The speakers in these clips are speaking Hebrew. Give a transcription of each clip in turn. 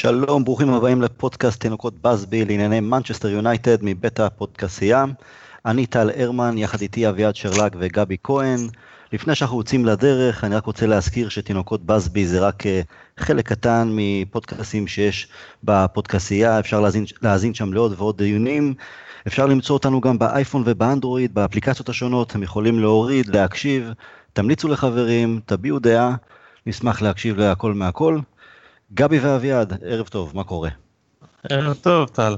שלום, ברוכים הבאים לפודקאסט תינוקות בסבי לענייני מנצ'סטר יונייטד מבית הפודקסייה. אני טל הרמן, יחד איתי אביעד שרלג וגבי כהן. לפני שאנחנו יוצאים לדרך, אני רק רוצה להזכיר שתינוקות בסבי זה רק אה, חלק קטן מפודקאסים שיש בפודקסייה, אפשר להזין, להאזין שם לעוד ועוד דיונים. אפשר למצוא אותנו גם באייפון ובאנדרואיד, באפליקציות השונות, אתם יכולים להוריד, להקשיב, תמליצו לחברים, תביעו דעה, נשמח להקשיב להכל מהכל. גבי ואביעד, ערב טוב, מה קורה? ערב טוב, טל.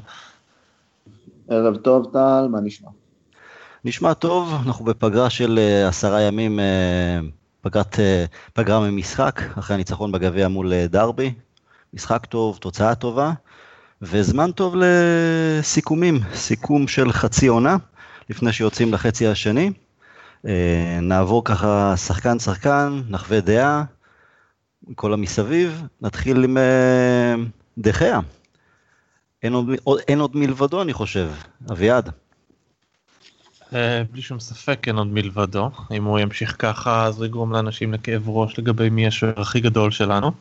ערב טוב, טל, מה נשמע? נשמע טוב, אנחנו בפגרה של uh, עשרה ימים, uh, פגרת, uh, פגרה ממשחק, אחרי הניצחון בגביע מול uh, דרבי. משחק טוב, תוצאה טובה, וזמן טוב לסיכומים, סיכום של חצי עונה, לפני שיוצאים לחצי השני. Uh, נעבור ככה שחקן שחקן, נחווה דעה, כל המסביב, נתחיל עם uh, דחיה. אין עוד, אין עוד מלבדו אני חושב, אביעד. אה, בלי שום ספק אין עוד מלבדו, אם הוא ימשיך ככה אז הוא יגרום לאנשים לכאב ראש לגבי מי השוער הכי גדול שלנו.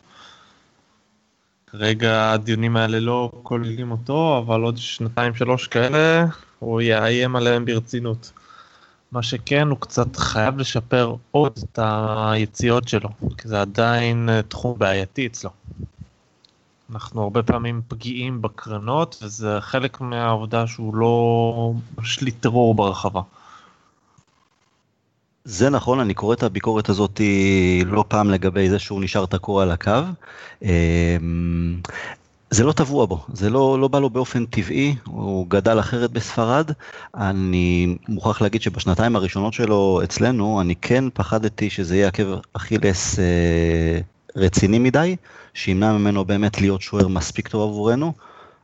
כרגע הדיונים האלה לא כוללים אותו, אבל עוד שנתיים שלוש כאלה הוא יאיים עליהם ברצינות. מה שכן, הוא קצת חייב לשפר עוד את היציאות שלו, כי זה עדיין אה, תחום בעייתי אצלו. אנחנו הרבה פעמים פגיעים בקרנות, וזה חלק מהעובדה שהוא לא משליט טרור ברחבה. זה נכון, אני קורא את הביקורת הזאת לא פעם לגבי זה שהוא נשאר תקוע על הקו. זה לא טבוע בו, זה לא, לא בא לו באופן טבעי, הוא גדל אחרת בספרד. אני מוכרח להגיד שבשנתיים הראשונות שלו אצלנו, אני כן פחדתי שזה יהיה עקב אכילס אה, רציני מדי, שימנע ממנו באמת להיות שוער מספיק טוב עבורנו.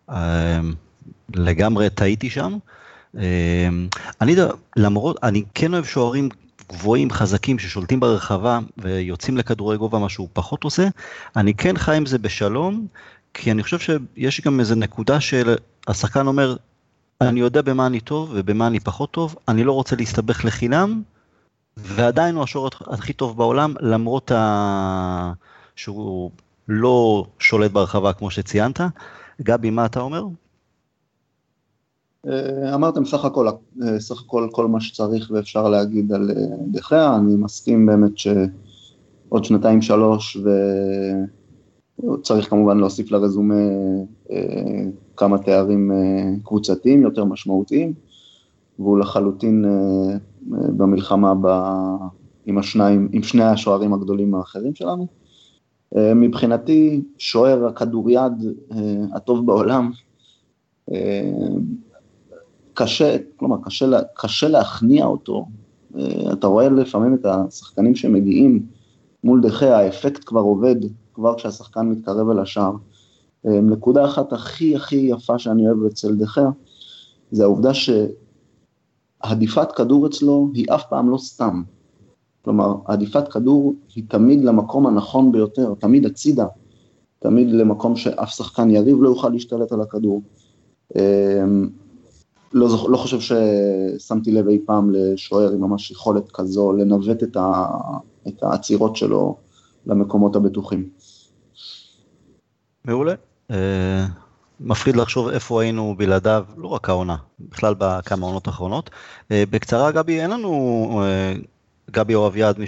אה, לגמרי טעיתי שם. אה, אני, למרות, אני כן אוהב שוערים גבוהים, חזקים, ששולטים ברחבה ויוצאים לכדורי גובה, מה שהוא פחות עושה. אני כן חי עם זה בשלום, כי אני חושב שיש גם איזה נקודה של השחקן אומר, אני יודע במה אני טוב ובמה אני פחות טוב, אני לא רוצה להסתבך לחינם, ועדיין הוא השוער הכי טוב בעולם, למרות ה... שהוא לא שולט ברחבה כמו שציינת. גבי, מה אתה אומר? אה, אמרתם סך הכל, אה, סך הכל כל מה שצריך ואפשר להגיד על אה, דחיה, אני מסכים באמת שעוד שנתיים שלוש וצריך כמובן להוסיף לרזומה כמה תארים קבוצתיים יותר משמעותיים, והוא לחלוטין במלחמה ב... עם השניים, עם שני השוערים הגדולים האחרים שלנו. מבחינתי, שוער הכדוריד הטוב בעולם, קשה, כלומר קשה, קשה להכניע אותו, אה, אתה רואה לפעמים את השחקנים שמגיעים מול דחה, האפקט כבר עובד, כבר כשהשחקן מתקרב אל השער. אה, נקודה אחת הכי הכי יפה שאני אוהב אצל דחה, זה העובדה שהדיפת כדור אצלו היא אף פעם לא סתם. כלומר, עדיפת כדור היא תמיד למקום הנכון ביותר, תמיד הצידה, תמיד למקום שאף שחקן יריב לא יוכל להשתלט על הכדור. אה, לא, לא חושב ששמתי לב אי פעם לשוער עם ממש יכולת כזו לנווט את, ה, את העצירות שלו למקומות הבטוחים. מעולה. Uh, מפחיד לחשוב איפה היינו בלעדיו, לא רק העונה, בכלל בכמה עונות האחרונות. Uh, בקצרה, גבי, אין לנו, uh, גבי או אביעד, מי,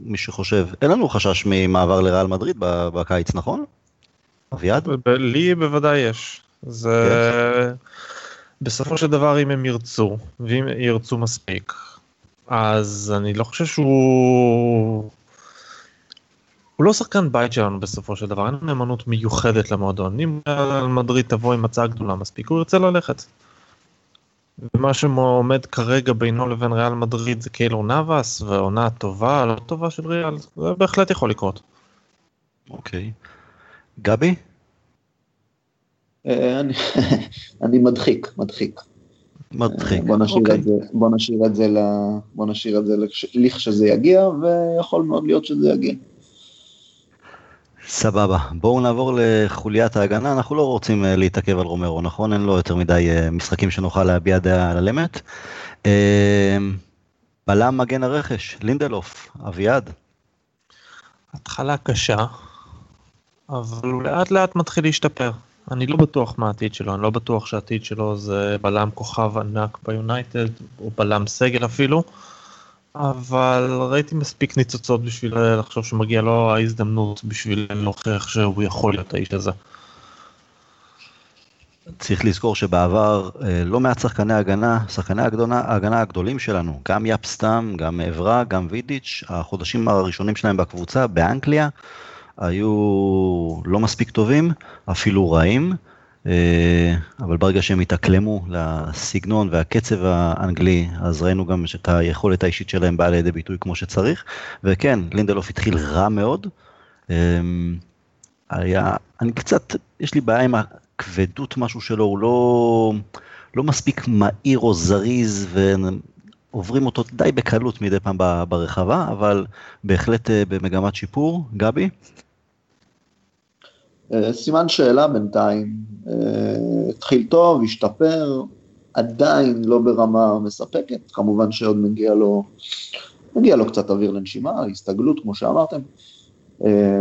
מי שחושב, אין לנו חשש ממעבר לריאל מדריד בקיץ, נכון? אביעד? לי בוודאי יש. זה... בסופו של דבר אם הם ירצו, ואם ירצו מספיק, אז אני לא חושב שהוא... הוא לא שחקן בית שלנו בסופו של דבר, אין נאמנות מיוחדת למועדון. אם ריאל מדריד תבוא עם הצעה גדולה מספיק, הוא ירצה ללכת. ומה שעומד כרגע בינו לבין ריאל מדריד זה כאילו נאבס ועונה טובה, לא טובה של ריאל, זה בהחלט יכול לקרות. אוקיי. גבי? אה, אני מדחיק, מדחיק. מדחיק, בוא נשאיר אוקיי. את זה, בוא נשאיר את זה, בוא נשאיר את זה לכשזה יגיע, ויכול מאוד להיות שזה יגיע. סבבה, בואו נעבור לחוליית ההגנה, אנחנו לא רוצים אה, להתעכב על רומרו, נכון? אין לו יותר מדי אה, משחקים שנוכל להביע דעה על אמת. בלם מגן הרכש, לינדלוף, אביעד. התחלה קשה, אבל הוא לאט לאט מתחיל להשתפר. אני לא בטוח מה העתיד שלו, אני לא בטוח שהעתיד שלו זה בלם כוכב ענק ביונייטד, או בלם סגל אפילו, אבל ראיתי מספיק ניצוצות בשביל לחשוב שמגיע לו ההזדמנות בשביל להוכיח שהוא יכול להיות האיש הזה. צריך לזכור שבעבר אה, לא מעט שחקני הגנה, שחקני הגדונה, ההגנה הגדולים שלנו, גם יפסטם, גם עברה, גם וידיץ', החודשים הראשונים שלהם בקבוצה באנגליה, היו לא מספיק טובים, אפילו רעים, אה, אבל ברגע שהם התאקלמו לסגנון והקצב האנגלי, אז ראינו גם שאת היכולת האישית שלהם באה לידי ביטוי כמו שצריך, וכן, לינדלוף התחיל רע מאוד. אה, היה, אני קצת, יש לי בעיה עם הכבדות משהו שלו, הוא לא, לא מספיק מהיר או זריז, ועוברים אותו די בקלות מדי פעם ברחבה, אבל בהחלט אה, במגמת שיפור. גבי? אה, סימן שאלה בינתיים, אה, התחיל טוב, השתפר, עדיין לא ברמה מספקת, כמובן שעוד מגיע לו, מגיע לו קצת אוויר לנשימה, הסתגלות כמו שאמרתם. אה,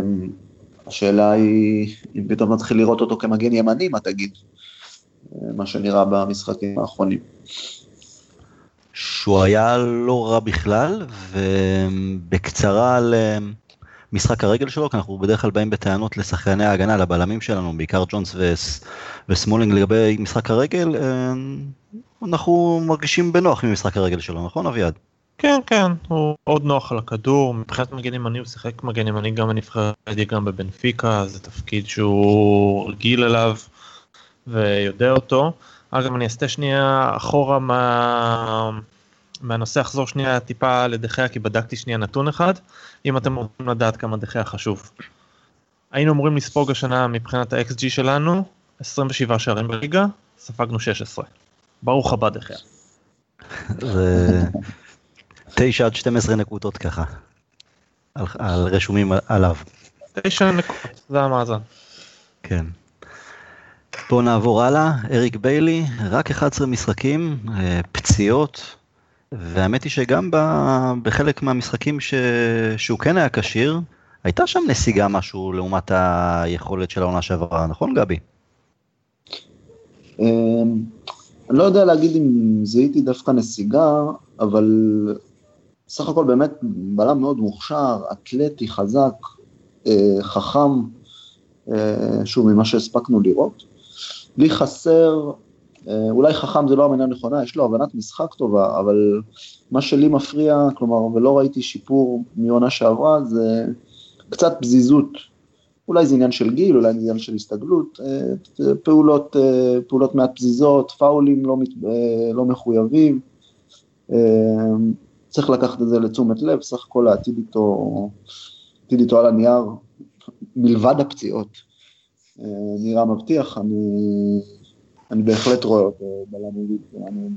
השאלה היא, אם פתאום נתחיל לראות אותו כמגן ימני, מה תגיד? מה שנראה במשחקים האחרונים. שהוא היה לא רע בכלל, ובקצרה על משחק הרגל שלו, כי אנחנו בדרך כלל באים בטענות לשחקני ההגנה, לבלמים שלנו, בעיקר ג'ונס וסמולינג לגבי משחק הרגל, אה, אנחנו מרגישים בנוח ממשחק הרגל שלו, נכון אביעד? כן, כן, הוא מאוד נוח על הכדור, מבחינת מגן ימני הוא שיחק מגן ימני גם בנבחרת, גם בבנפיקה, זה תפקיד שהוא רגיל אליו ויודע אותו. אגב, אני אסתה שנייה אחורה מה... מהנושא אחזור שנייה טיפה לדחיה כי בדקתי שנייה נתון אחד אם אתם רוצים לדעת כמה דחיה חשוב. היינו אמורים לספוג השנה מבחינת ה-XG שלנו 27 שערים בליגה ספגנו 16. ברוך הבא דחיה. זה 9 עד 12 נקודות ככה על, על רשומים עליו. 9 נקודות זה המאזן. כן. בואו נעבור הלאה, אריק ביילי, רק 11 משחקים, אה, פציעות, והאמת היא שגם בחלק מהמשחקים ש... שהוא כן היה כשיר, הייתה שם נסיגה משהו לעומת היכולת של העונה שעברה, נכון גבי? אמ, אני לא יודע להגיד אם זיהיתי דווקא נסיגה, אבל סך הכל באמת בלם מאוד מוכשר, אתלטי, חזק, אה, חכם, אה, שוב, ממה שהספקנו לראות. לי חסר אולי חכם זה לא המילה הנכונה, יש לו הבנת משחק טובה, אבל מה שלי מפריע, כלומר, ולא ראיתי שיפור מעונה שעברה, זה קצת פזיזות. אולי זה עניין של גיל, אולי זה עניין של הסתגלות, אה, פעולות, אה, פעולות מעט פזיזות, פאולים לא, לא מחויבים. צריך לקחת את זה לתשומת לב, סך הכל העתיד איתו, העתיד איתו על הנייר, מלבד הפציעות. נראה מבטיח, אני אני בהחלט רואה אותו בלם שלנו.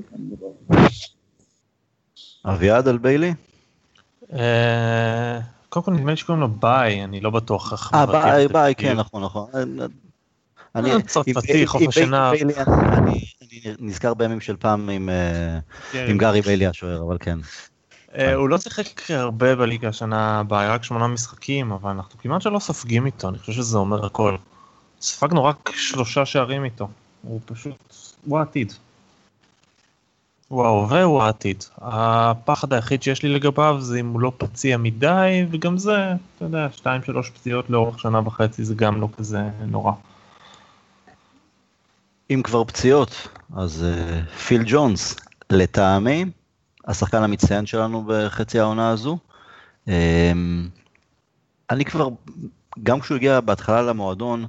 אביעד על ביילי? אה, קודם כל נדמה לי שקוראים לו ביי, אני לא בטוח איך... אה, ביי, ביי, כן, נכון, נכון. אני אה, צרפתי, חוף השינה. אני נזכר בימים של פעם עם כן. גארי ביילי השוער, אבל כן. הוא לא שיחק הרבה בליגה השנה הבאה, רק שמונה משחקים, אבל אנחנו כמעט שלא סופגים איתו, אני חושב שזה אומר הכל. ספגנו רק שלושה שערים איתו. הוא פשוט, הוא העתיד. הוא ההווה, הוא העתיד. הפחד היחיד שיש לי לגביו זה אם הוא לא פציע מדי, וגם זה, אתה יודע, שתיים שלוש פציעות לאורך שנה וחצי זה גם לא כזה נורא. אם כבר פציעות, אז אה, פיל ג'ונס, לטעמי, השחקן המצטיין שלנו בחצי העונה הזו. אמ, אני כבר, גם כשהוא הגיע בהתחלה למועדון,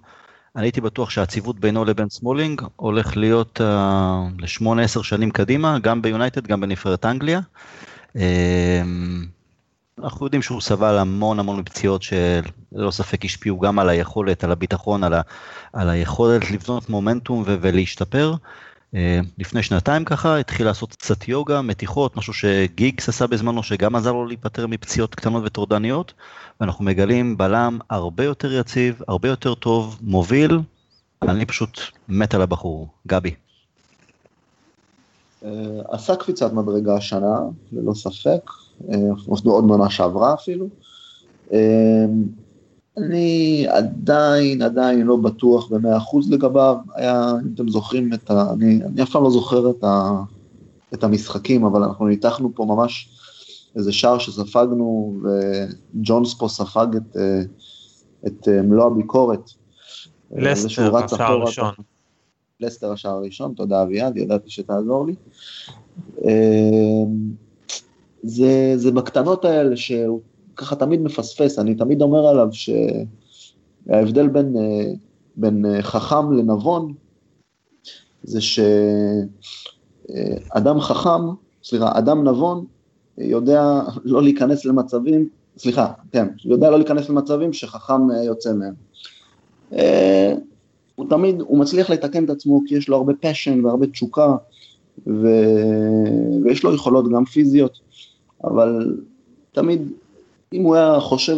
אני הייתי בטוח שהציוות בינו לבין סמולינג הולך להיות אה, לשמונה עשר שנים קדימה, גם ביונייטד, גם בנבחרת אנגליה. אה, אנחנו יודעים שהוא סבל המון המון מפציעות שללא ספק השפיעו גם על היכולת, על הביטחון, על, ה, על היכולת לבנות מומנטום ו- ולהשתפר. לפני שנתיים ככה התחיל לעשות קצת יוגה, מתיחות, משהו שגיגס עשה בזמנו שגם עזר לו להיפטר מפציעות קטנות וטורדניות. ואנחנו מגלים בלם הרבה יותר יציב, הרבה יותר טוב, מוביל, אני פשוט מת על הבחור. גבי. אה, עשה קפיצת מדרגה השנה, ללא ספק, אה, עוד מעונה שעברה אפילו. אה, אני עדיין, עדיין לא בטוח במאה אחוז לגביו. היה, אם אתם זוכרים את ה... אני, אני אף פעם לא זוכר את, ה, את המשחקים, אבל אנחנו ניתחנו פה ממש איזה שער שספגנו, וג'ונס פה ספג את, את מלוא הביקורת. לסטר, השער הראשון. לסטר השער הראשון, תודה אביעד, ידעתי שתעזור לי. זה, זה בקטנות האלה שהוא ככה תמיד מפספס, אני תמיד אומר עליו שההבדל בין, אה, בין אה, חכם לנבון, זה שאדם חכם, סליחה, אדם נבון יודע לא להיכנס למצבים, סליחה, כן, יודע לא להיכנס למצבים שחכם אה, יוצא מהם. הוא תמיד, הוא מצליח לתקן את עצמו כי יש לו הרבה פשן והרבה תשוקה, ו... ויש לו יכולות גם פיזיות, אבל תמיד, אם הוא היה חושב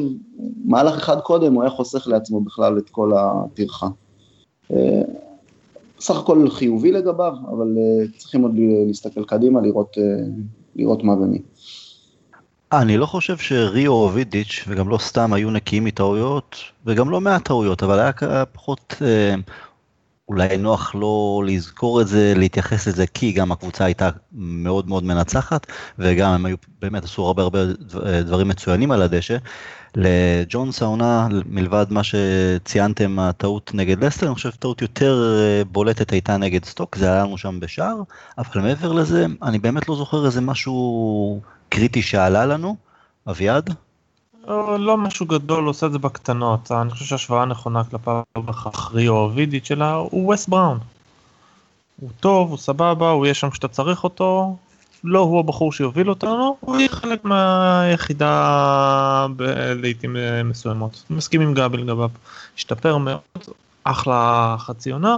מהלך אחד קודם, הוא היה חוסך לעצמו בכלל את כל הטרחה. אה, סך הכל חיובי לגביו, אבל אה, צריכים עוד להסתכל קדימה, לראות, אה, לראות מה ומי. אני לא חושב שריו או וידיץ', וגם לא סתם היו נקיים מטעויות, וגם לא מעט טעויות, אבל היה פחות אולי נוח לא לזכור את זה, להתייחס לזה, כי גם הקבוצה הייתה מאוד מאוד מנצחת, וגם הם היו, באמת עשו הרבה הרבה דברים מצוינים על הדשא. לג'ונס העונה, מלבד מה שציינתם, הטעות נגד לסטר, אני חושב טעות יותר אה, בולטת הייתה נגד סטוק, זה היה לנו שם בשער, אבל מעבר לזה, אני באמת לא זוכר איזה משהו קריטי שעלה לנו. אביעד? לא, לא משהו גדול, עושה את זה בקטנות. אני חושב שהשוואה נכונה כלפיו בכך או וידיץ' שלה הוא וס בראון. הוא טוב, הוא סבבה, הוא יהיה שם כשאתה צריך אותו. לא הוא הבחור שיוביל אותנו, הוא יהיה חלק מהיחידה לעיתים מסוימות. מסכים עם גבי לגביו. השתפר מאוד, אחלה חצי עונה.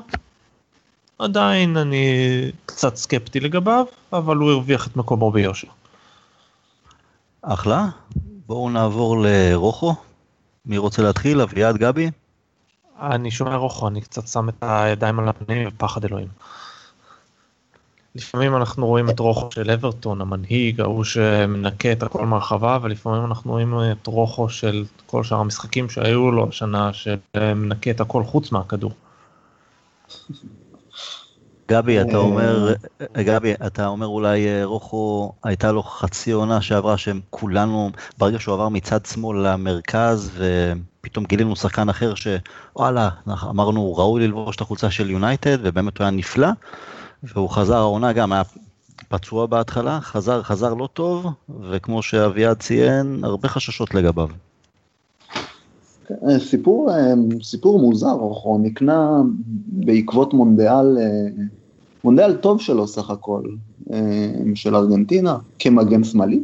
עדיין אני קצת סקפטי לגביו, אבל הוא הרוויח את מקומו ביושר. אחלה. בואו נעבור לרוחו. מי רוצה להתחיל? אביעד, גבי? אני שומע רוחו, אני קצת שם את הידיים על הפנים ופחד אלוהים. לפעמים אנחנו רואים את רוחו של אברטון, המנהיג, ההוא שמנקה את הכל מהרחבה, ולפעמים אנחנו רואים את רוחו של כל שאר המשחקים שהיו לו השנה, שמנקה את הכל חוץ מהכדור. גבי, אתה אומר, גבי, אתה אומר אולי אה, רוחו, הייתה לו חצי עונה שעברה שהם כולנו, ברגע שהוא עבר מצד שמאל למרכז, ופתאום גילינו שחקן אחר שוואלה, אמרנו, ראוי ללבוש את החולצה של יונייטד, ובאמת הוא היה נפלא, והוא חזר העונה גם, היה פצוע בהתחלה, חזר, חזר לא טוב, וכמו שאביעד ציין, הרבה חששות לגביו. סיפור, אה, סיפור מוזר, רוחו נקנה בעקבות מונדיאל מונדיאל טוב שלו סך הכל, אה, של ארגנטינה, כמגן שמאלי.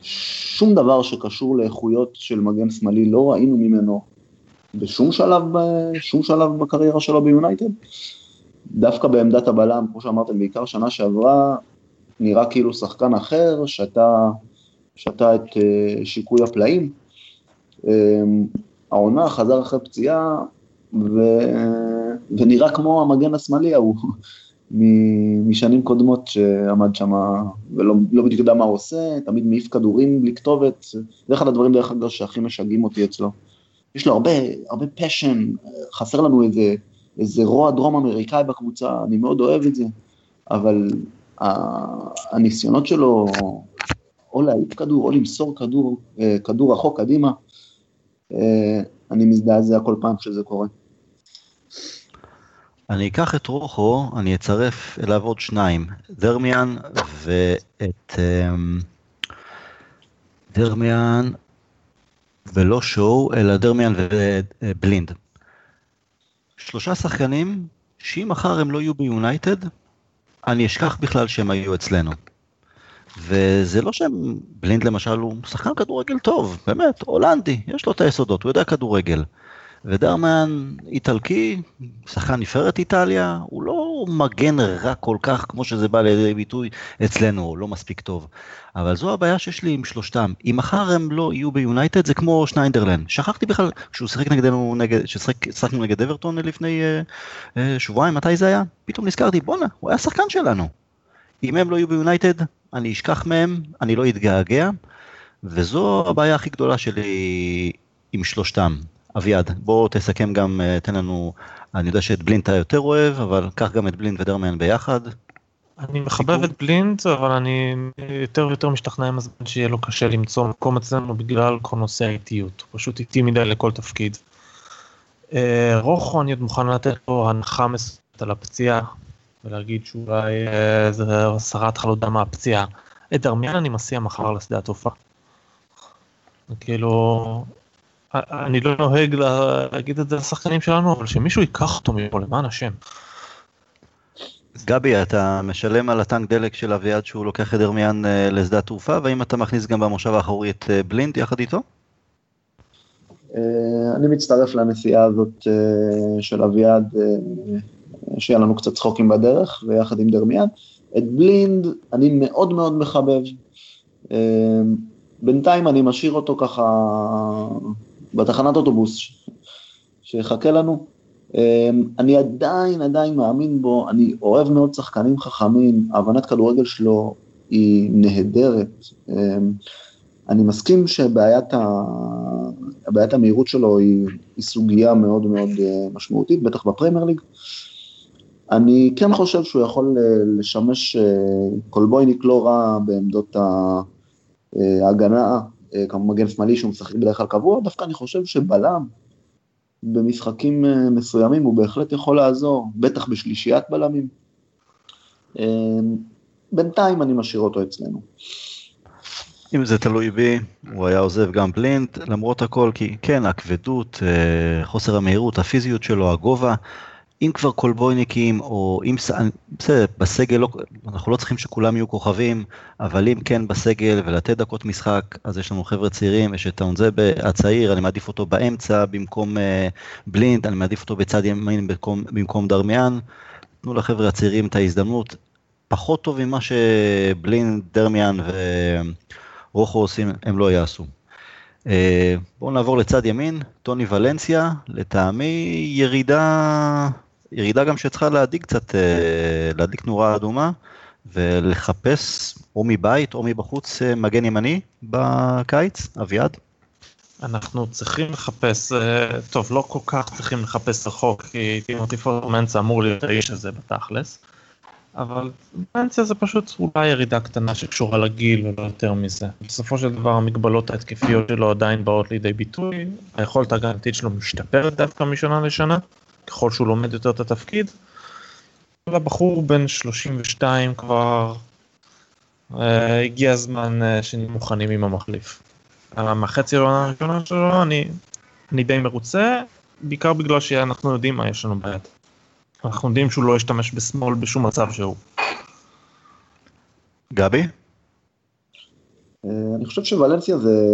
שום דבר שקשור לאיכויות של מגן שמאלי לא ראינו ממנו בשום שלב, שום שלב בקריירה שלו ביונייטד. דווקא בעמדת הבלם, כמו שאמרתם, בעיקר שנה שעברה, נראה כאילו שחקן אחר, שתה, שתה את אה, שיקוי הפלאים. אה, העונה חזר אחרי פציעה, ו... ונראה כמו המגן השמאלי ההוא משנים קודמות שעמד שם ולא לא בדיוק יודע מה הוא עושה, תמיד מעיף כדורים בלי כתובת, זה אחד הדברים דרך אגב שהכי משגעים אותי אצלו. יש לו הרבה, הרבה פשן, חסר לנו איזה, איזה רוע דרום אמריקאי בקבוצה, אני מאוד אוהב את זה, אבל הניסיונות שלו או להעיף כדור או למסור כדור, אה, כדור רחוק קדימה, אני מזדעזע כל פעם שזה קורה. אני אקח את רוחו, אני אצרף אליו עוד שניים, דרמיאן ואת... אמ, דרמיאן ולא שואו, אלא דרמיאן ובלינד. שלושה שחקנים שאם מחר הם לא יהיו ביונייטד, אני אשכח בכלל שהם היו אצלנו. וזה לא שהם, בלינד למשל הוא שחקן כדורגל טוב, באמת, הולנדי, יש לו את היסודות, הוא יודע כדורגל. ודרמן איטלקי, שחקן נבחרת איטליה, הוא לא מגן רע כל כך כמו שזה בא לידי ביטוי אצלנו, לא מספיק טוב. אבל זו הבעיה שיש לי עם שלושתם. אם מחר הם לא יהיו ביונייטד זה כמו שניידרלן. שכחתי בכלל, כשהוא שיחק נגדנו, נגד, ששיחקנו נגד אברטון לפני אה, אה, שבועיים, מתי זה היה? פתאום נזכרתי, בואנה, הוא היה שחקן שלנו. אם הם לא יהיו ביונייטד, אני אשכח מהם, אני לא אתגעגע, וזו הבעיה הכי גדולה שלי עם שלושתם. אביעד, בוא תסכם גם, תן לנו, אני יודע שאת בלינד אתה יותר אוהב, אבל קח גם את בלינד ודרמיאן ביחד. אני מחבב את בלינד, אבל אני יותר ויותר משתכנע עם הזמן שיהיה לו קשה למצוא מקום אצלנו בגלל כל נושא האיטיות, הוא פשוט איטי מדי לכל תפקיד. אה, רוחו אני עוד מוכן לתת לו הנחה מסוימת על הפציעה, ולהגיד שאולי אה, זה הסרת חלודה מהפציעה. את דרמיאן אני מסיע מחר לשדה התעופה. כאילו, אני לא נוהג להגיד את זה לשחקנים שלנו, אבל שמישהו ייקח אותו מפה למען השם. גבי, אתה משלם על הטנק דלק של אביעד שהוא לוקח את דרמיאן אה, לשדה התעופה, והאם אתה מכניס גם במושב האחורי את בלינד יחד איתו? אני מצטרף לנסיעה הזאת של אביעד, שיהיה לנו קצת צחוקים בדרך, ויחד עם דרמיאן. את בלינד אני מאוד מאוד מחבב. בינתיים אני משאיר אותו ככה בתחנת אוטובוס, שיחכה לנו. אמ, אני עדיין עדיין מאמין בו, אני אוהב מאוד שחקנים חכמים, הבנת כדורגל שלו היא נהדרת. אמ, אני מסכים שבעיית ה... המהירות שלו היא, היא סוגיה מאוד מאוד אה, משמעותית, בטח בפרמייר ליג. אני כן חושב שהוא יכול אה, לשמש אה, קולבויניק לא רע בעמדות ההגנה, כמו מגן שמאלי שהוא משחק בדרך כלל קבוע, דווקא אני חושב שבלם, במשחקים אה, מסוימים הוא בהחלט יכול לעזור, בטח בשלישיית בלמים. אה, בינתיים אני משאיר אותו אצלנו. אם זה תלוי בי, הוא היה עוזב גם בלינד, למרות הכל, כי כן, הכבדות, אה, חוסר המהירות, הפיזיות שלו, הגובה, אם כבר קולבויניקים, או אם, בסדר, בסגל, לא, אנחנו לא צריכים שכולם יהיו כוכבים, אבל אם כן בסגל ולתת דקות משחק, אז יש לנו חבר'ה צעירים, יש את האונזבה הצעיר, אני מעדיף אותו באמצע במקום uh, בלינד, אני מעדיף אותו בצד ימין במקום, במקום דרמיאן. תנו לחבר'ה הצעירים את ההזדמנות. פחות טוב ממה שבלינד, דרמיאן ורוחו עושים, הם לא יעשו. Uh, בואו נעבור לצד ימין, טוני ולנסיה, לטעמי ירידה ירידה גם שצריכה להדאיג קצת, אה, להדליק נורה אדומה, ולחפש או מבית או מבחוץ אה, מגן ימני בקיץ, אביעד? אנחנו צריכים לחפש, אה, טוב, לא כל כך צריכים לחפש רחוק, כי טימותי פורמנצה אמור להיות האיש הזה בתכלס, אבל פנסיה זה פשוט אולי ירידה קטנה שקשורה לגיל ולא יותר מזה. בסופו של דבר המגבלות ההתקפיות שלו עדיין באות לידי ביטוי, היכולת ההגנתית שלו משתפרת דווקא משנה לשנה. ככל שהוא לומד יותר את התפקיד. אבל הבחור בן 32 כבר אה, הגיע הזמן אה, שנהיה מוכנים עם המחליף. מהחצי העונה הראשונה שלו אני, אני די מרוצה, בעיקר בגלל שאנחנו יודעים מה יש לנו ביד. אנחנו יודעים שהוא לא ישתמש בשמאל בשום מצב שהוא. גבי? אה, אני חושב שוולנסיה זה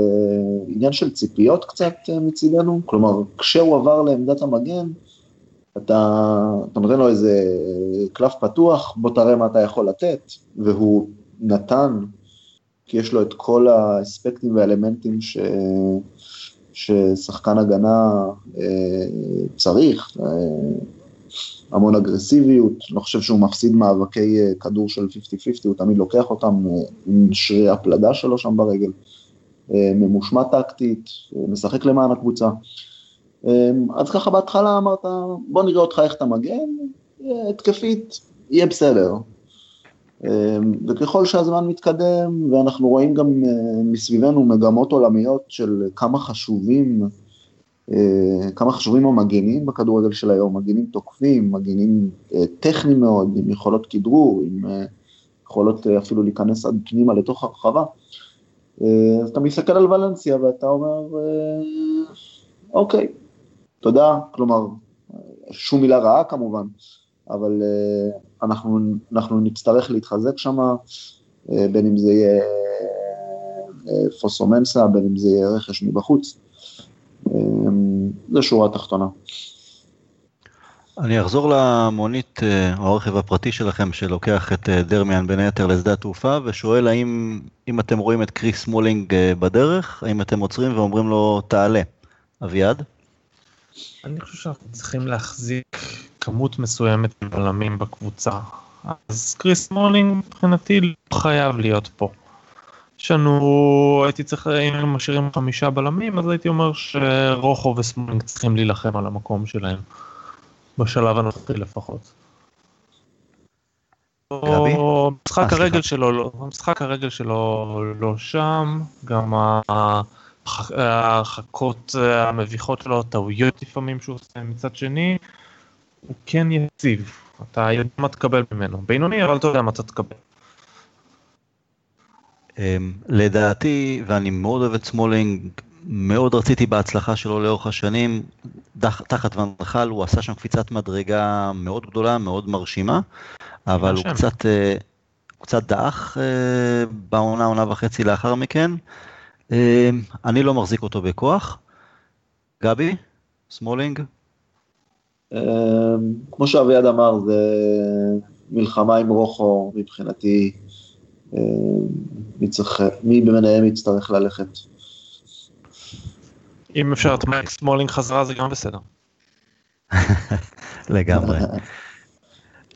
עניין של ציפיות קצת אה, מצידנו, כלומר כשהוא עבר לעמדת המגן, אתה, אתה נותן לו איזה קלף פתוח, בוא תראה מה אתה יכול לתת, והוא נתן, כי יש לו את כל האספקטים והאלמנטים ש, ששחקן הגנה אה, צריך, אה, המון אגרסיביות, לא חושב שהוא מפסיד מאבקי אה, כדור של 50-50, הוא תמיד לוקח אותם אה, עם שרי הפלדה שלו שם ברגל, אה, ממושמע טקטית, אה, משחק למען הקבוצה. אה, אז ככה בהתחלה אמרת, בוא נראה אותך איך אתה מגן, התקפית, יהיה בסדר. אמ, וככל שהזמן מתקדם, ואנחנו רואים גם אה, מסביבנו מגמות עולמיות של כמה חשובים, אה, כמה חשובים המגנים בכדורגל של היום, מגנים תוקפים, מגנים אה, טכניים מאוד, עם יכולות כדרור, עם יכולות אפילו להיכנס עד פנימה לתוך הרחבה. אז אתה מסתכל על ולנסיה ואתה אומר, אוקיי, תודה, כלומר, שום מילה רעה כמובן, אבל uh, אנחנו, אנחנו נצטרך להתחזק שם, uh, בין אם זה יהיה uh, פוסומנסה, בין אם זה יהיה רכש מבחוץ. זה שורה תחתונה. אני אחזור למונית או הרכב הפרטי שלכם שלוקח את דרמיאן בין היתר לשדה התעופה ושואל האם אם אתם רואים את קריס מולינג בדרך, האם אתם עוצרים ואומרים לו תעלה. אביעד? אני חושב שאנחנו צריכים להחזיק כמות מסוימת של בלמים בקבוצה. אז קריס מולינג מבחינתי לא חייב להיות פה. יש לנו, הייתי צריך, אם הם משאירים חמישה בלמים, אז הייתי אומר שרוחו וסמולינג צריכים להילחם על המקום שלהם. בשלב הנוכחי לפחות. גבי? משחק אה, הרגל. שלו, לא- משחק הרגל שלו לא שם, גם ה- ההרחקות המביכות שלו, הטעויות לפעמים שהוא עושה מצד שני, הוא כן יציב, אתה יודע מה תקבל ממנו, בינוני אבל אתה יודע מה אתה תקבל. אמ, לדעתי, ואני מאוד אוהב את סמולינג, מאוד רציתי בהצלחה שלו לאורך השנים, דח, תחת ונחל הוא עשה שם קפיצת מדרגה מאוד גדולה, מאוד מרשימה, אבל הוא. קצת, אה, הוא קצת דעך אה, בעונה, עונה וחצי לאחר מכן. אה, אני לא מחזיק אותו בכוח. גבי, סמולינג, אמ, כמו שאביעד אמר, זה מלחמה עם רוחו מבחינתי. אמ, מי צריך, מי ביניהם יצטרך ללכת. אם אפשר את מייק סמולינג חזרה זה גם בסדר. לגמרי.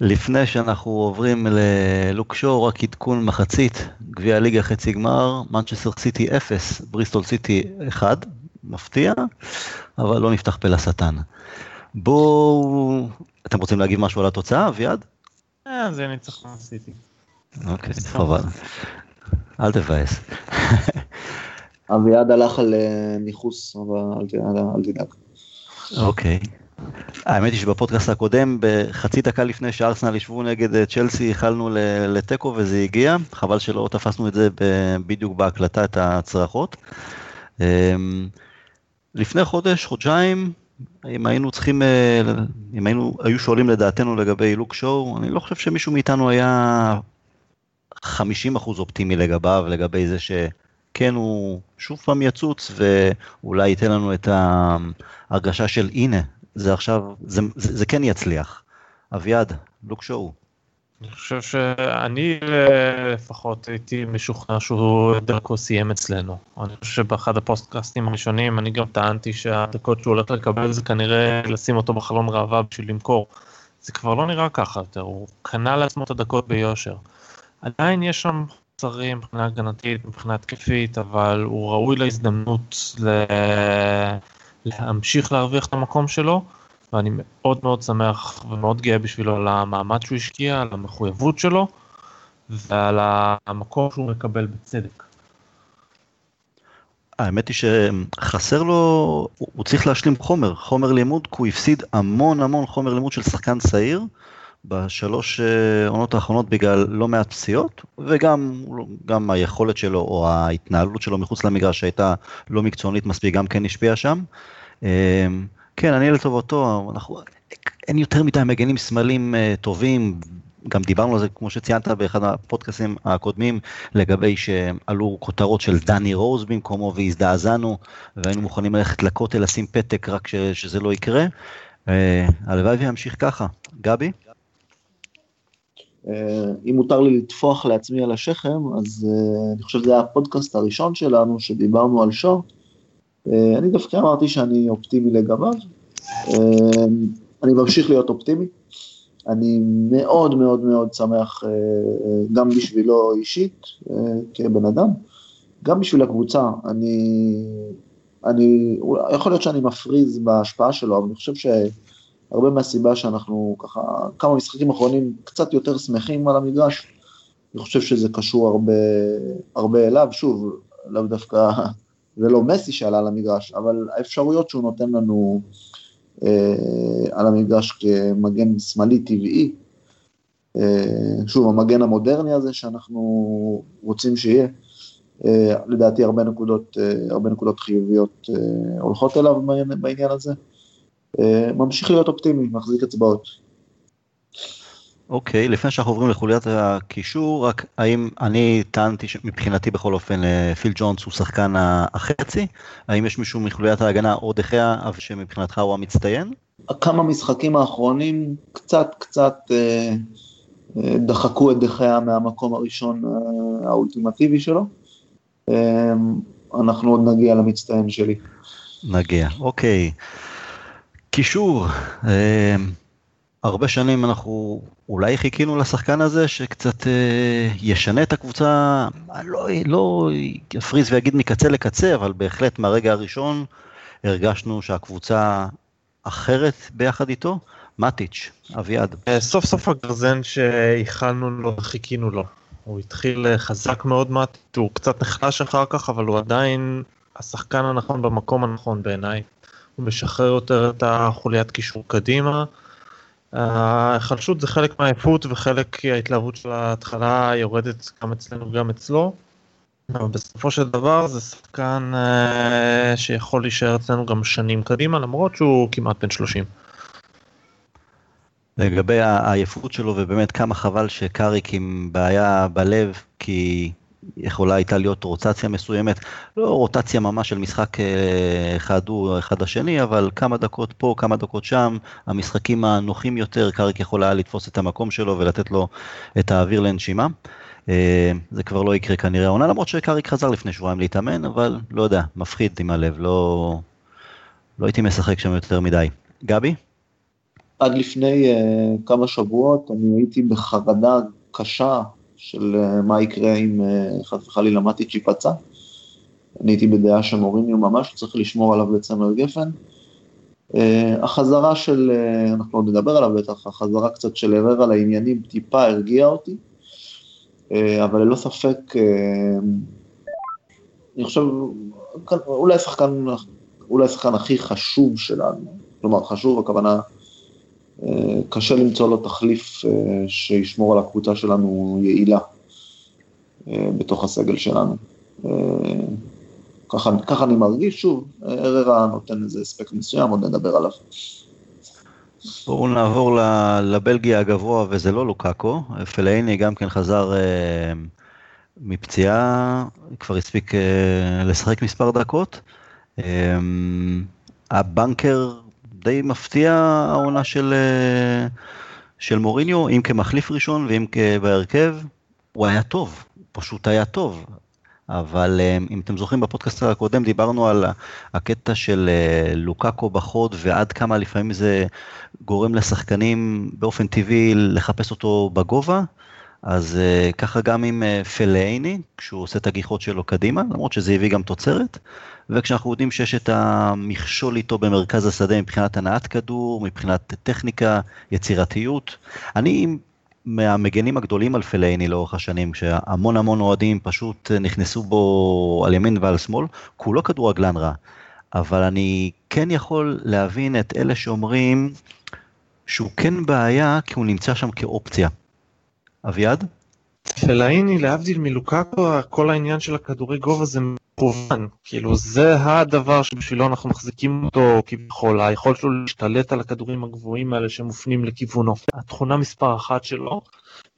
לפני שאנחנו עוברים ללוק שואו, רק עדכון מחצית, גביע הליגה חצי גמר, מנצ'סטר סיטי 0, בריסטול סיטי 1, מפתיע, אבל לא נפתח פה לשטן. בואו, אתם רוצים להגיב משהו על התוצאה, אביעד? אה, זה ניצחון סיטי. אוקיי, חבל. אל תבאס. אביעד הלך על אה, ניכוס, אבל אל תדאג. אוקיי. האמת היא שבפודקאסט הקודם, בחצי דקה לפני שארסנל ישבו נגד אה, צ'לסי, ייחלנו לתיקו וזה הגיע, חבל שלא תפסנו את זה בדיוק בהקלטה, את הצרחות. אמ, לפני חודש, חודשיים, אם היינו צריכים, אה, אם היינו, היו שואלים לדעתנו לגבי לוק שואו, אני לא חושב שמישהו מאיתנו היה 50% אופטימי לגביו, לגבי זה שכן הוא שוב פעם יצוץ ואולי ייתן לנו את ההרגשה של הנה, זה עכשיו, זה, זה, זה כן יצליח. אביעד, לוק שואו. אני חושב שאני לפחות הייתי משוכנע שהוא דרכו סיים אצלנו. אני חושב שבאחד הפוסטקאסטים הראשונים אני גם טענתי שהדקות שהוא הולך לקבל זה כנראה לשים אותו בחלון ראווה בשביל למכור. זה כבר לא נראה ככה יותר, הוא קנה לעצמו את הדקות ביושר. עדיין יש שם חסרים מבחינה הגנתית, מבחינה התקפית, אבל הוא ראוי להזדמנות ל... להמשיך להרוויח את המקום שלו. ואני מאוד מאוד שמח ומאוד גאה בשבילו על המאמץ שהוא השקיע, על המחויבות שלו ועל המקום שהוא מקבל בצדק. האמת היא שחסר לו, הוא צריך להשלים חומר, חומר לימוד, כי הוא הפסיד המון המון חומר לימוד של שחקן צעיר בשלוש אה, עונות האחרונות בגלל לא מעט פציעות, וגם גם היכולת שלו או ההתנהלות שלו מחוץ למגרש שהייתה לא מקצוענית מספיק, גם כן השפיעה שם. אה, כן, אני לטובתו, אנחנו, אין יותר מדי מגנים שמאלים אה, טובים, גם דיברנו על זה, כמו שציינת באחד הפודקאסים הקודמים, לגבי שעלו כותרות של דני רוז במקומו והזדעזענו, והיינו מוכנים ללכת לכותל לשים פתק רק ש, שזה לא יקרה. הלוואי וימשיך ככה. גבי? אה, אם מותר לי לטפוח לעצמי על השכם, אז אה, אני חושב שזה היה הפודקאסט הראשון שלנו, שדיברנו על שור. אה, אני דווקא אמרתי שאני אופטימי לגביו. אני ממשיך להיות אופטימי. אני מאוד מאוד מאוד שמח, גם בשבילו אישית, כבן אדם, גם בשביל הקבוצה. אני, אני, יכול להיות שאני מפריז בהשפעה שלו, אבל אני חושב ש... הרבה מהסיבה שאנחנו ככה, כמה משחקים אחרונים קצת יותר שמחים על המגרש, אני חושב שזה קשור הרבה, הרבה אליו, שוב, לאו דווקא, זה לא מסי שעלה על המגרש, אבל האפשרויות שהוא נותן לנו אה, על המגרש כמגן שמאלי טבעי, אה, שוב, המגן המודרני הזה שאנחנו רוצים שיהיה, אה, לדעתי הרבה נקודות, אה, הרבה נקודות חיוביות אה, הולכות אליו בעניין, הזה. אה, ממשיך להיות אופטימי, מחזיק אצבעות. אוקיי, לפני שאנחנו עוברים לחוליית הקישור, רק האם אני טענתי שמבחינתי בכל אופן אה, פיל ג'ונס הוא שחקן החצי, האם יש מישהו מחוליית ההגנה או דחיה שמבחינתך הוא המצטיין? כמה משחקים האחרונים קצת קצת אה, אה, דחקו את דחיה מהמקום הראשון אה, האולטימטיבי שלו. אה, אנחנו עוד נגיע למצטיין שלי. נגיע, אוקיי. קישור, אה, הרבה שנים אנחנו אולי חיכינו לשחקן הזה שקצת אה, ישנה את הקבוצה, לא, לא יפריז ויגיד מקצה לקצה, אבל בהחלט מהרגע הראשון הרגשנו שהקבוצה אחרת ביחד איתו. מטיץ', אביעד. אה, סוף סוף הגרזן שייחלנו לו וחיכינו לו. הוא התחיל אה, חזק מאוד מטיץ', הוא קצת נחלש אחר כך, אבל הוא עדיין השחקן הנכון במקום הנכון בעיניי. משחרר יותר את החוליית קישור קדימה. ההחלשות זה חלק מהעייפות וחלק ההתלהבות של ההתחלה יורדת גם אצלנו וגם אצלו. אבל בסופו של דבר זה שחקן uh, שיכול להישאר אצלנו גם שנים קדימה למרות שהוא כמעט בן 30. לגבי העייפות שלו ובאמת כמה חבל שקאריק עם בעיה בלב כי יכולה הייתה להיות רוטציה מסוימת, לא רוטציה ממש של משחק אה, אחד הוא אחד השני, אבל כמה דקות פה, כמה דקות שם, המשחקים הנוחים יותר, קאריק יכול היה לתפוס את המקום שלו ולתת לו את האוויר לנשימה. אה, זה כבר לא יקרה כנראה העונה, למרות שקאריק חזר לפני שבועיים להתאמן, אבל לא יודע, מפחיד עם הלב, לא, לא הייתי משחק שם יותר מדי. גבי? עד לפני uh, כמה שבועות אני הייתי בחרדה קשה של uh, מה יקרה אם uh, חס וחלילה מטיץ' ייפצע. אני הייתי בדעה שמוריניו ממש צריך לשמור עליו בצמר גפן. Uh, החזרה של, אנחנו עוד נדבר עליו בטח, החזרה קצת של ערער על העניינים טיפה הרגיעה אותי, אבל ללא ספק, אני חושב, אולי השחקן, אולי השחקן הכי חשוב שלנו, כלומר חשוב הכוונה קשה למצוא לו תחליף אה, שישמור על הקבוצה שלנו יעילה אה, בתוך הסגל שלנו. אה, ככה, ככה אני מרגיש, שוב, אררה נותן איזה אספקט מסוים, עוד נדבר עליו. בואו נעבור לבלגיה הגבוה, וזה לא לוקאקו, פלאיני גם כן חזר מפציעה, כבר הספיק לשחק מספר דקות. הבנקר די מפתיע העונה של, אה, של מוריניו, אם כמחליף ראשון ואם בהרכב, הוא היה טוב, פשוט היה טוב. אבל אה, אם אתם זוכרים בפודקאסט הקודם דיברנו על הקטע של אה, לוקאקו בחוד ועד כמה לפעמים זה גורם לשחקנים באופן טבעי לחפש אותו בגובה. אז ככה גם עם פלאיני, כשהוא עושה את הגיחות שלו קדימה, למרות שזה הביא גם תוצרת. וכשאנחנו יודעים שיש את המכשול איתו במרכז השדה מבחינת הנעת כדור, מבחינת טכניקה, יצירתיות. אני מהמגנים הגדולים על פלייני לאורך השנים, שהמון המון אוהדים פשוט נכנסו בו על ימין ועל שמאל, כולו כדורגלן רע. אבל אני כן יכול להבין את אלה שאומרים שהוא כן בעיה כי הוא נמצא שם כאופציה. אביעד? פלאיני להבדיל מלוקאקו כל העניין של הכדורי גובה זה מכוון, כאילו זה הדבר שבשבילו אנחנו מחזיקים אותו כביכול, היכולת שלו להשתלט על הכדורים הגבוהים האלה שמופנים לכיוונו. התכונה מספר אחת שלו,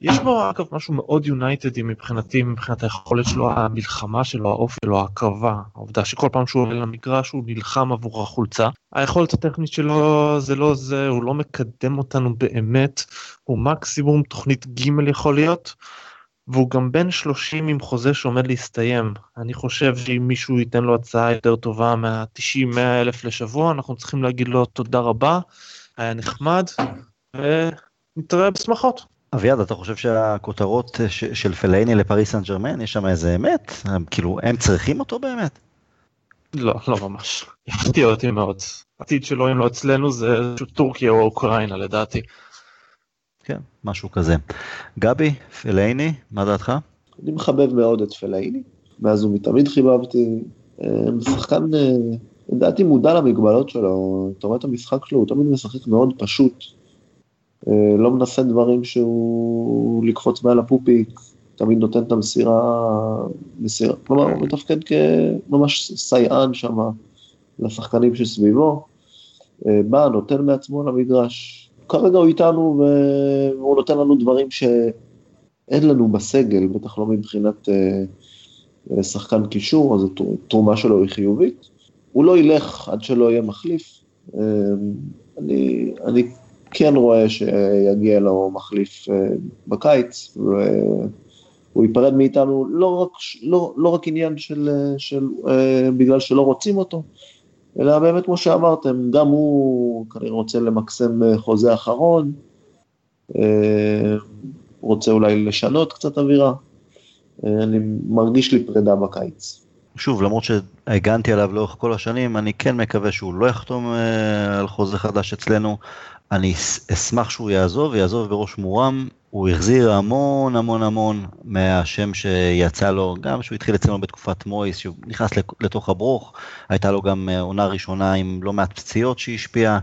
יש בו אגב משהו מאוד יונייטדי מבחינתי, מבחינת היכולת שלו, המלחמה שלו, האופי שלו, ההקרבה, העובדה שכל פעם שהוא עולה למגרש הוא נלחם עבור החולצה. היכולת הטכנית שלו זה לא זה, הוא לא מקדם אותנו באמת, הוא מקסימום תוכנית ג' יכול להיות. והוא גם בן 30 עם חוזה שעומד להסתיים. אני חושב שאם מישהו ייתן לו הצעה יותר טובה מה-90-100 אלף לשבוע, אנחנו צריכים להגיד לו תודה רבה, היה נחמד, ונתראה בשמחות. אביעד, אתה חושב שהכותרות של פלאיני לפריס סן ג'רמן, יש שם איזה אמת? כאילו, הם צריכים אותו באמת? לא, לא ממש. הפתיע אותי מאוד. עתיד שלו אם לא אצלנו זה טורקיה או אוקראינה לדעתי. כן, משהו כזה. גבי, פלאיני, מה דעתך? אני מחבב מאוד את פלאיני, מאז ומתמיד חיבבתי. אה, שחקן, אה, לדעתי מודע למגבלות שלו, אתה רואה את המשחק שלו, הוא תמיד משחק מאוד פשוט. אה, לא מנסה דברים שהוא לקפוץ מעל הפופיק, תמיד נותן את המסירה, מסירה, כלומר הוא מתפקד כממש סייען שם לשחקנים שסביבו, בא, נותן מעצמו למגרש, כרגע הוא איתנו והוא נותן לנו דברים שאין לנו בסגל, בטח לא מבחינת אה, שחקן קישור, אז התרומה שלו היא חיובית. הוא לא ילך עד שלא יהיה מחליף. אה, אני, אני כן רואה שיגיע לו מחליף אה, בקיץ, והוא ייפרד מאיתנו לא רק, לא, לא רק עניין של, של בגלל שלא רוצים אותו, אלא באמת כמו שאמרתם, גם הוא כנראה רוצה למקסם חוזה אחרון, רוצה אולי לשנות קצת אווירה. אני מרגיש לי פרידה בקיץ. שוב, למרות שהגנתי עליו לאורך כל השנים, אני כן מקווה שהוא לא יחתום על חוזה חדש אצלנו. אני אשמח שהוא יעזוב, ויעזוב בראש מורם. הוא החזיר המון המון המון מהשם שיצא לו, גם שהוא התחיל אצלנו בתקופת מויס, שהוא נכנס לתוך הברוך, הייתה לו גם אה, עונה ראשונה עם לא מעט פציעות שהשפיעה.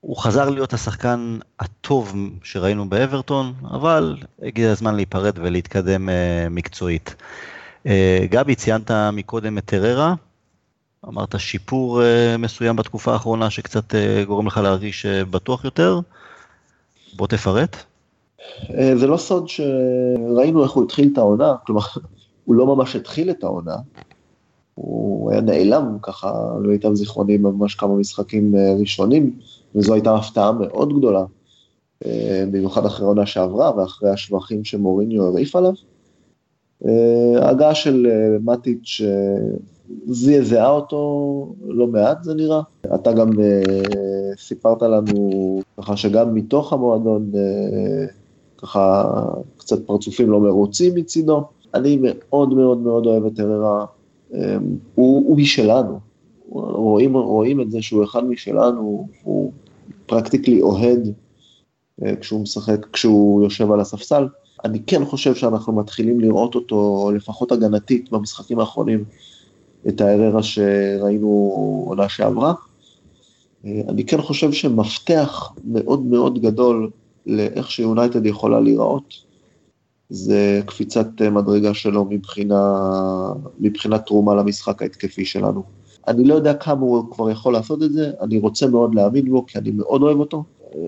הוא חזר להיות השחקן הטוב שראינו באברטון, אבל הגיע הזמן להיפרד ולהתקדם אה, מקצועית. אה, גבי, ציינת מקודם את טררה, אמרת שיפור מסוים בתקופה האחרונה שקצת גורם לך להרגיש בטוח יותר. בוא תפרט. אה, זה לא סוד שראינו איך הוא התחיל את העונה, כלומר, הוא לא ממש התחיל את העונה, הוא היה נעלם ככה, למיטב זיכרוני, ממש כמה משחקים אה, ראשונים, וזו הייתה הפתעה מאוד גדולה, אה, במיוחד אחרי העונה שעברה ואחרי השבחים שמוריניו הרעיף עליו. ההגעה של מטיץ' זעזעה אותו לא מעט זה נראה. אתה גם סיפרת לנו ככה שגם מתוך המועדון ככה קצת פרצופים לא מרוצים מצידו. אני מאוד מאוד מאוד אוהב את הררה, אמ, הוא, הוא משלנו, רואים, רואים את זה שהוא אחד משלנו, הוא פרקטיקלי אוהד אה, כשהוא משחק, כשהוא יושב על הספסל. אני כן חושב שאנחנו מתחילים לראות אותו, לפחות הגנתית, במשחקים האחרונים, את האררה שראינו עונה שעברה. אה, אני כן חושב שמפתח מאוד מאוד גדול לאיך שיונייטד יכולה להיראות, זה קפיצת מדרגה שלו מבחינה, מבחינת תרומה למשחק ההתקפי שלנו. אני לא יודע כמה הוא כבר יכול לעשות את זה, אני רוצה מאוד להאמין בו, כי אני מאוד אוהב אותו.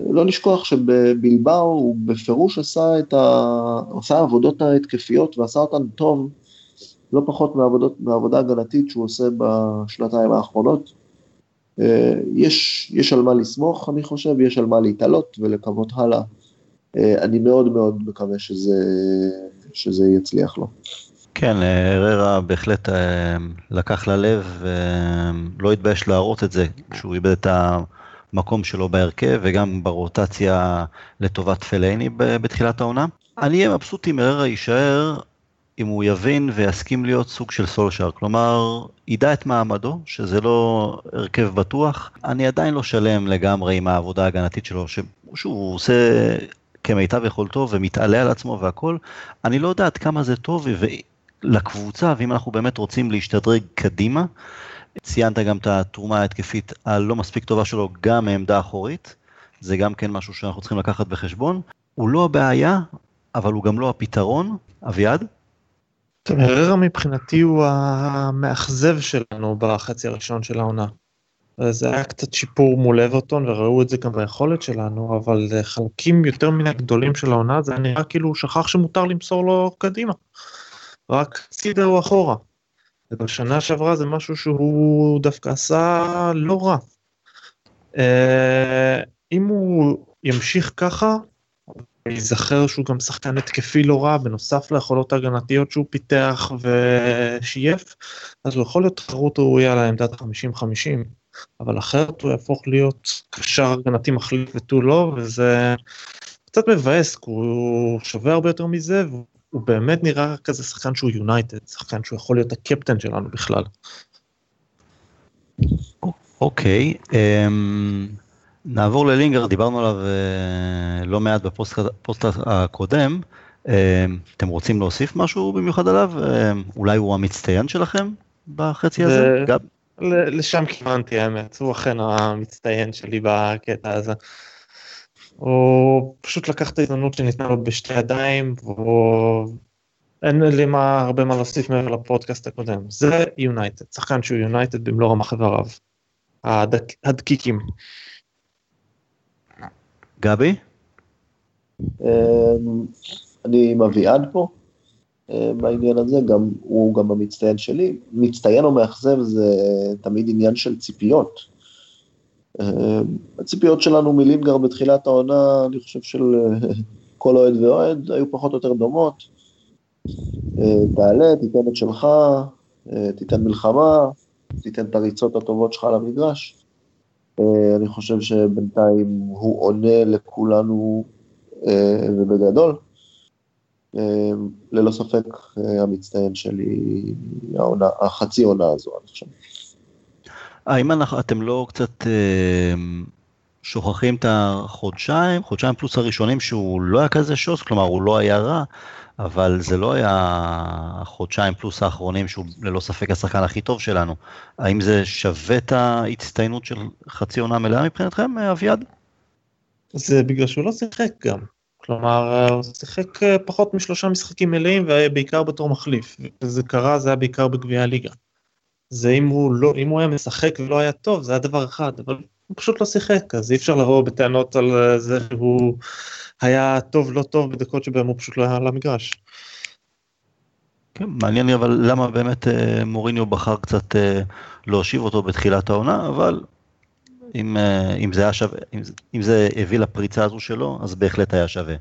לא לשכוח שבבלבאו הוא בפירוש עשה את ה... עשה העבודות ההתקפיות ועשה אותן טוב, לא פחות מעבודות, מעבודה הגנתית שהוא עושה בשנתיים האחרונות. אה, יש, יש על מה לסמוך, אני חושב, יש על מה להתעלות ולקוות הלאה. אה, אני מאוד מאוד מקווה שזה, שזה יצליח לו. כן, בהחלט אה, לקח ללב ולא התבייש להראות את זה כשהוא איבד את המקום שלו בהרכב וגם ברוטציה לטובת פלייני בתחילת העונה. אני אהיה מבסוט אם הררה יישאר אם הוא יבין ויסכים להיות סוג של סולשאר, כלומר, ידע את מעמדו, שזה לא הרכב בטוח, אני עדיין לא שלם לגמרי עם העבודה ההגנתית שלו, שהוא עושה כמיטב יכולתו ומתעלה על עצמו והכל, אני לא יודע עד כמה זה טוב לקבוצה, ואם אנחנו באמת רוצים להשתדרג קדימה, ציינת גם את התרומה ההתקפית הלא מספיק טובה שלו גם מעמדה אחורית, זה גם כן משהו שאנחנו צריכים לקחת בחשבון. הוא לא הבעיה, אבל הוא גם לא הפתרון. אביעד? הררה מבחינתי הוא המאכזב שלנו בחצי הראשון של העונה. זה היה קצת שיפור מול אברטון וראו את זה גם ביכולת שלנו, אבל חלקים יותר מן הגדולים של העונה זה נראה כאילו הוא שכח שמותר למסור לו קדימה. רק צידה הוא אחורה. ובשנה שעברה זה משהו שהוא דווקא עשה לא רע. אה, אם הוא ימשיך ככה, ייזכר שהוא גם שחקן התקפי לא רע בנוסף ליכולות ההגנתיות שהוא פיתח ושייף אז הוא יכול להיות תחרות ראויה לעמדת 50-50 אבל אחרת הוא יהפוך להיות קשר הגנתי מחליף ותו לא וזה קצת מבאס כי הוא שווה הרבה יותר מזה והוא באמת נראה כזה שחקן שהוא יונייטד שחקן שהוא יכול להיות הקפטן שלנו בכלל. אוקיי. Okay, אמ, um... נעבור ללינגר, דיברנו עליו אה, לא מעט בפוסט הקודם. אה, אתם רוצים להוסיף משהו במיוחד עליו? אה, אולי הוא המצטיין שלכם בחצי הזה? גב? לשם כיוונתי האמת, הוא אכן המצטיין שלי בקטע הזה. הוא פשוט לקח את ההזדמנות שניתנה לו בשתי ידיים, ואין לי מה, הרבה מה להוסיף מעבר לפודקאסט הקודם. זה יונייטד, שחקן שהוא יונייטד במלוא רמ"ח איבריו. הדקיקים. גבי? אמ, אני עם אביעד פה אה, בעניין הזה, גם, הוא גם המצטיין שלי. מצטיין או מאכזב זה תמיד עניין של ציפיות. אמ, הציפיות שלנו מלינגר בתחילת העונה, אני חושב של כל אוהד ואוהד, היו פחות או יותר דומות. תעלה, תיתן את שלך, תיתן מלחמה, תיתן את הריצות הטובות שלך למגרש. אה, אני חושב שבינתיים הוא עונה לכולנו ובגדול, ללא ספק המצטיין שלי, העונה, החצי עונה הזו, אני חושב. האם אתם לא קצת שוכחים את החודשיים, חודשיים פלוס הראשונים שהוא לא היה כזה שוס, כלומר הוא לא היה רע, אבל זה לא היה החודשיים פלוס האחרונים שהוא ללא ספק השחקן הכי טוב שלנו. האם זה שווה את ההצטיינות של חצי עונה מלאה מבחינתכם, אביעד? זה בגלל שהוא לא שיחק גם. כלומר, הוא שיחק אה, פחות משלושה משחקים מלאים ובעיקר בתור מחליף. וזה קרה, זה היה בעיקר בגביע הליגה. זה אם הוא לא, אם הוא היה משחק ולא היה טוב, זה היה דבר אחד, אבל הוא פשוט לא שיחק, אז אי אפשר לבוא בטענות על אה, זה שהוא היה טוב לא טוב בדקות שבהם הוא פשוט לא היה על המגרש. כן, מעניין לי אבל למה באמת אה, מוריניו בחר קצת אה, להושיב אותו בתחילת העונה, אבל אם, אה, אם, זה, היה שווה, אם, אם זה הביא לפריצה הזו שלו, אז בהחלט היה שווה.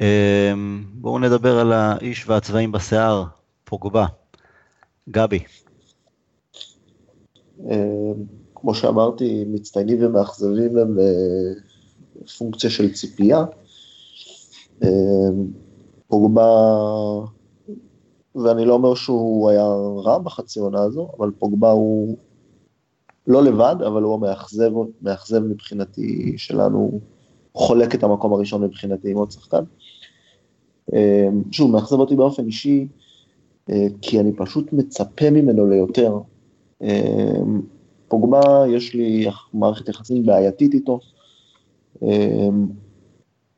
אה, בואו נדבר על האיש והצבעים בשיער, פוגבה. גבי. אה, כמו שאמרתי, מצטיינים ומאכזבים הם אה, פונקציה של ציפייה. אה, פוגבה, ואני לא אומר שהוא היה רע בחצי עונה הזו, אבל פוגבה הוא לא לבד, אבל הוא המאכזב, מאכזב מבחינתי שלנו, חולק את המקום הראשון מבחינתי עם עוד שחקן. אה, שוב, מאכזב אותי באופן אישי, כי אני פשוט מצפה ממנו ליותר. פוגבה, יש לי מערכת יחסים בעייתית איתו.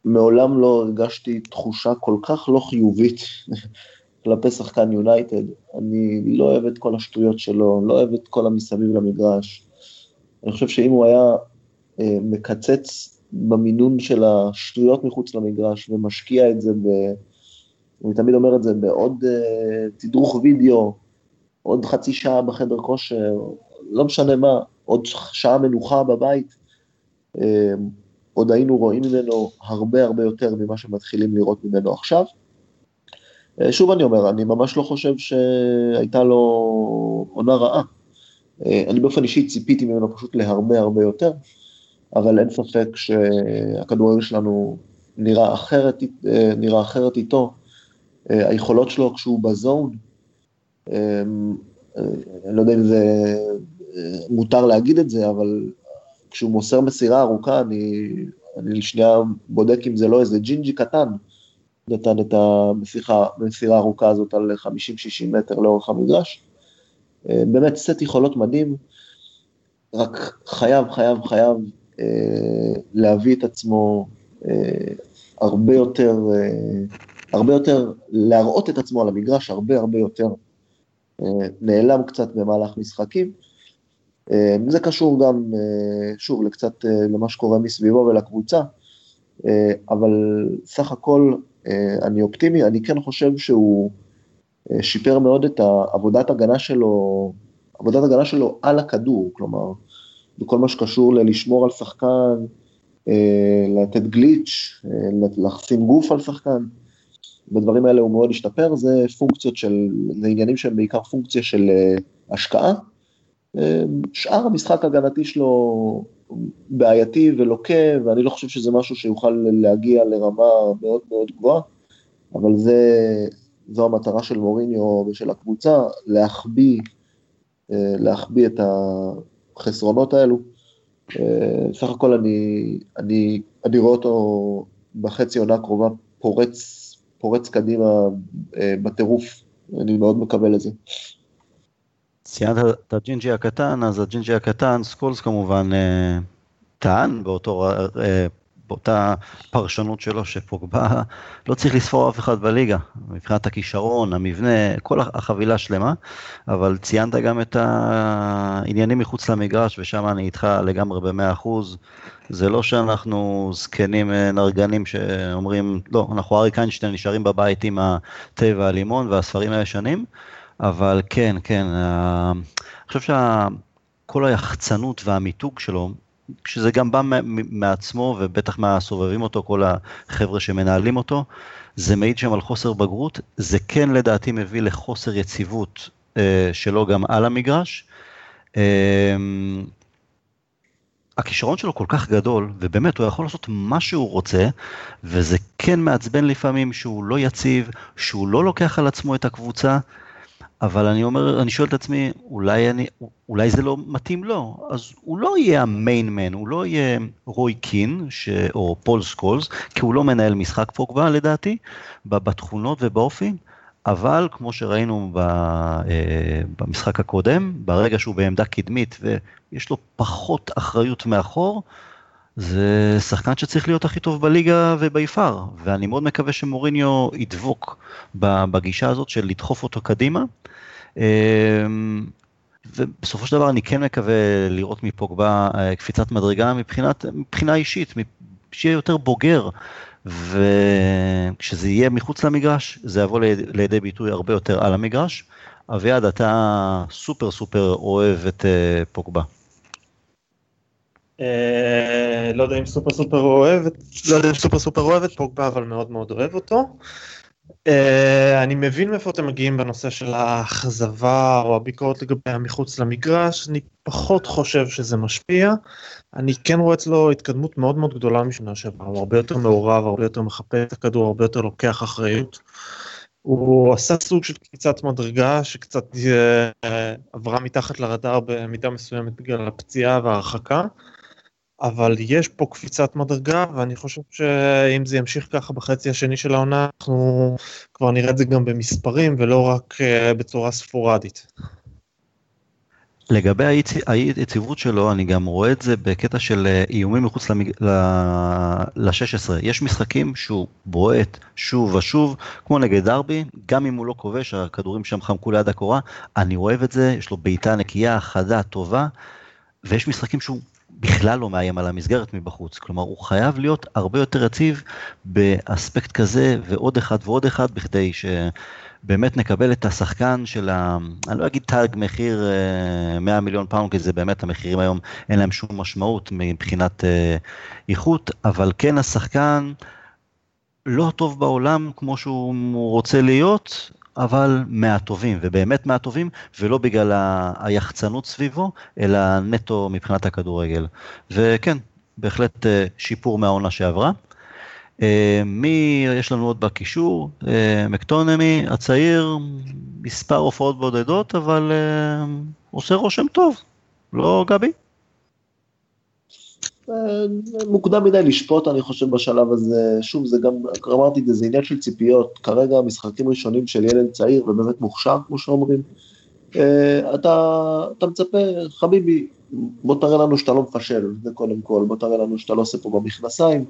מעולם לא הרגשתי תחושה כל כך לא חיובית כלפי שחקן יונייטד. אני לא אוהב את כל השטויות שלו, לא אוהב את כל המסביב למגרש. אני חושב שאם הוא היה אה, מקצץ במינון של השטויות מחוץ למגרש ומשקיע את זה ב... אני תמיד אומר את זה בעוד uh, תדרוך וידאו, עוד חצי שעה בחדר כושר, לא משנה מה, עוד שעה מנוחה בבית, אמ, עוד היינו רואים ממנו הרבה הרבה יותר ממה שמתחילים לראות ממנו עכשיו. אה, שוב אני אומר, אני ממש לא חושב שהייתה לו עונה רעה. אה, אני באופן אישי ציפיתי ממנו פשוט להרבה הרבה יותר, אבל אין ספק שהכדורגל שלנו נראה אחרת, אה, נראה אחרת איתו. היכולות שלו כשהוא בזון, אני לא יודע אם זה מותר להגיד את זה, אבל כשהוא מוסר מסירה ארוכה, אני, אני שנייה בודק אם זה לא איזה ג'ינג'י קטן, נתן את המסירה, הארוכה הזאת על 50-60 מטר לאורך המגרש. אה, באמת סט יכולות מדהים, רק חייב, חייב, חייב אה, להביא את עצמו אה, הרבה יותר, הרבה יותר, להראות את עצמו על המגרש הרבה הרבה יותר. נעלם קצת במהלך משחקים. אה, זה קשור גם, אה, שוב, לקצת אה, למה שקורה מסביבו ולקבוצה, אבל סך הכל אני אופטימי, אני כן חושב שהוא שיפר מאוד את עבודת הגנה שלו, עבודת הגנה שלו על הכדור, כלומר, בכל מה שקשור ללשמור על שחקן, לתת גליץ', לשים גוף על שחקן, בדברים האלה הוא מאוד השתפר, זה פונקציות של, זה עניינים שהם בעיקר פונקציה של השקעה, שאר המשחק הגנתי שלו בעייתי ולוקה, ואני לא חושב שזה משהו שיוכל להגיע לרמה מאוד מאוד גבוהה, אבל זה, זו המטרה של מוריניו ושל הקבוצה, להחביא, להחביא את החסרונות האלו. סך הכל אני, אני, אני רואה אותו בחצי עונה הקרובה פורץ, פורץ קדימה בטירוף, אני מאוד מקבל את זה. ציינת את הג'ינג'י הקטן, אז הג'ינג'י הקטן, סקולס כמובן אה, טען באותו, אה, באותה פרשנות שלו שפוגבה לא צריך לספור אף אחד בליגה, מבחינת הכישרון, המבנה, כל החבילה שלמה, אבל ציינת גם את העניינים מחוץ למגרש, ושם אני איתך לגמרי במאה אחוז. זה לא שאנחנו זקנים אה, נרגנים שאומרים, לא, אנחנו אריק איינשטיין נשארים בבית עם התה והלימון והספרים הישנים. אבל כן, כן, אה, אני חושב שכל היחצנות והמיתוג שלו, כשזה גם בא מעצמו ובטח מהסובבים אותו, כל החבר'ה שמנהלים אותו, זה מעיד שם על חוסר בגרות, זה כן לדעתי מביא לחוסר יציבות אה, שלו גם על המגרש. אה, הכישרון שלו כל כך גדול, ובאמת הוא יכול לעשות מה שהוא רוצה, וזה כן מעצבן לפעמים שהוא לא יציב, שהוא לא לוקח על עצמו את הקבוצה, אבל אני אומר, אני שואל את עצמי, אולי, אני, אולי זה לא מתאים לו, אז הוא לא יהיה ה main man, הוא לא יהיה רוי קין ש, או פול סקולס, כי הוא לא מנהל משחק פוגבה לדעתי, בתכונות ובאופי, אבל כמו שראינו ב, אה, במשחק הקודם, ברגע שהוא בעמדה קדמית ויש לו פחות אחריות מאחור, זה שחקן שצריך להיות הכי טוב בליגה וביפר, ואני מאוד מקווה שמוריניו ידבוק בגישה הזאת של לדחוף אותו קדימה. אמ, ובסופו של דבר אני כן מקווה לראות מפוגבה אה, קפיצת מדרגה מבחינת, מבחינה אישית, שיהיה יותר בוגר, וכשזה יהיה מחוץ למגרש, זה יבוא לידי ביטוי הרבה יותר על המגרש. אביעד, אתה סופר סופר אוהב את אה, פוגבה. אה, לא יודע אם סופר סופר אוהב, לא סופר סופר אוהב את פוגבה, אבל מאוד מאוד אוהב אותו. Uh, אני מבין מאיפה אתם מגיעים בנושא של האכזבה או הביקורת לגבי המחוץ למגרש, אני פחות חושב שזה משפיע. אני כן רואה אצלו התקדמות מאוד מאוד גדולה משנה שעברה, הוא הרבה יותר מעורב, הרבה יותר מחפה את הכדור, הרבה יותר לוקח אחריות. הוא עשה סוג של קפיצת מדרגה שקצת uh, עברה מתחת לרדאר במידה מסוימת בגלל הפציעה וההרחקה. אבל יש פה קפיצת מדרגה ואני חושב שאם זה ימשיך ככה בחצי השני של העונה אנחנו כבר נראה את זה גם במספרים ולא רק uh, בצורה ספורדית. לגבי היציבות שלו אני גם רואה את זה בקטע של אה, איומים מחוץ ל-16 יש משחקים שהוא בועט שוב ושוב כמו נגד דרבי גם אם הוא לא כובש הכדורים שם חמקו ליד הקורה אני אוהב את זה יש לו בעיטה נקייה חדה טובה ויש משחקים שהוא בכלל לא מאיים על המסגרת מבחוץ. כלומר, הוא חייב להיות הרבה יותר יציב באספקט כזה ועוד אחד ועוד אחד, בכדי שבאמת נקבל את השחקן של ה... אני לא אגיד תג מחיר 100 אה, מיליון פאונד, כי זה באמת, המחירים היום אין להם שום משמעות מבחינת אה, איכות, אבל כן השחקן לא הטוב בעולם כמו שהוא רוצה להיות, אבל מהטובים, ובאמת מהטובים, ולא בגלל היחצנות סביבו, אלא נטו מבחינת הכדורגל. וכן, בהחלט אה, שיפור מהעונה שעברה. אה, מי יש לנו עוד בקישור? אה, מקטומיני, הצעיר, מספר הופעות בודדות, אבל עושה רושם טוב, לא גבי? מוקדם מדי לשפוט, אני חושב, בשלב הזה. שוב, זה גם, אמרתי, זה עניין של ציפיות. כרגע משחקים ראשונים של ילד צעיר ובאמת מוכשר, כמו שאומרים. אה, אתה, אתה מצפה, חביבי, בוא תראה לנו שאתה לא מפשל, זה קודם כל. בוא תראה לנו שאתה לא עושה פה במכנסיים.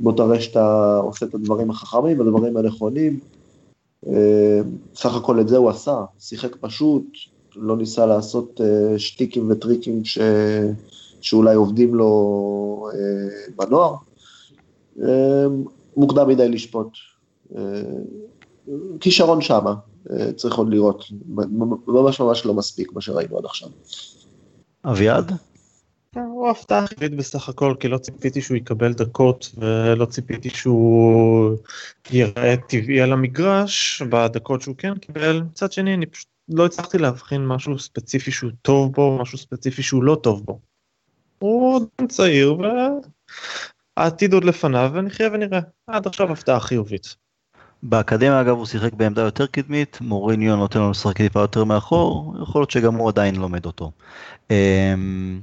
בוא תראה שאתה עושה את הדברים החכמים, הדברים הנכונים. אה, סך הכל את זה הוא עשה, שיחק פשוט, לא ניסה לעשות אה, שטיקים וטריקים ש... שאולי עובדים לו אה, בנוער. אה, מוקדם מדי לשפוט. אה, כישרון שמה, אה, צריך עוד לראות, ממש ממש לא מספיק מה שראינו עד עכשיו. אביעד? כן, הוא הפתעה חיובית בסך הכל, כי לא ציפיתי שהוא יקבל דקות ולא ציפיתי שהוא ייראה טבעי על המגרש בדקות שהוא כן קיבל. מצד שני, אני פשוט לא הצלחתי להבחין משהו ספציפי שהוא טוב בו, משהו ספציפי שהוא לא טוב בו. הוא צעיר והעתיד עוד לפניו ונחיה ונראה. עד עכשיו הפתעה חיובית. באקדמיה אגב הוא שיחק בעמדה יותר קדמית, מוריניו נותן לו לשחק טיפה יותר מאחור, יכול להיות שגם הוא עדיין לומד אותו. אמ,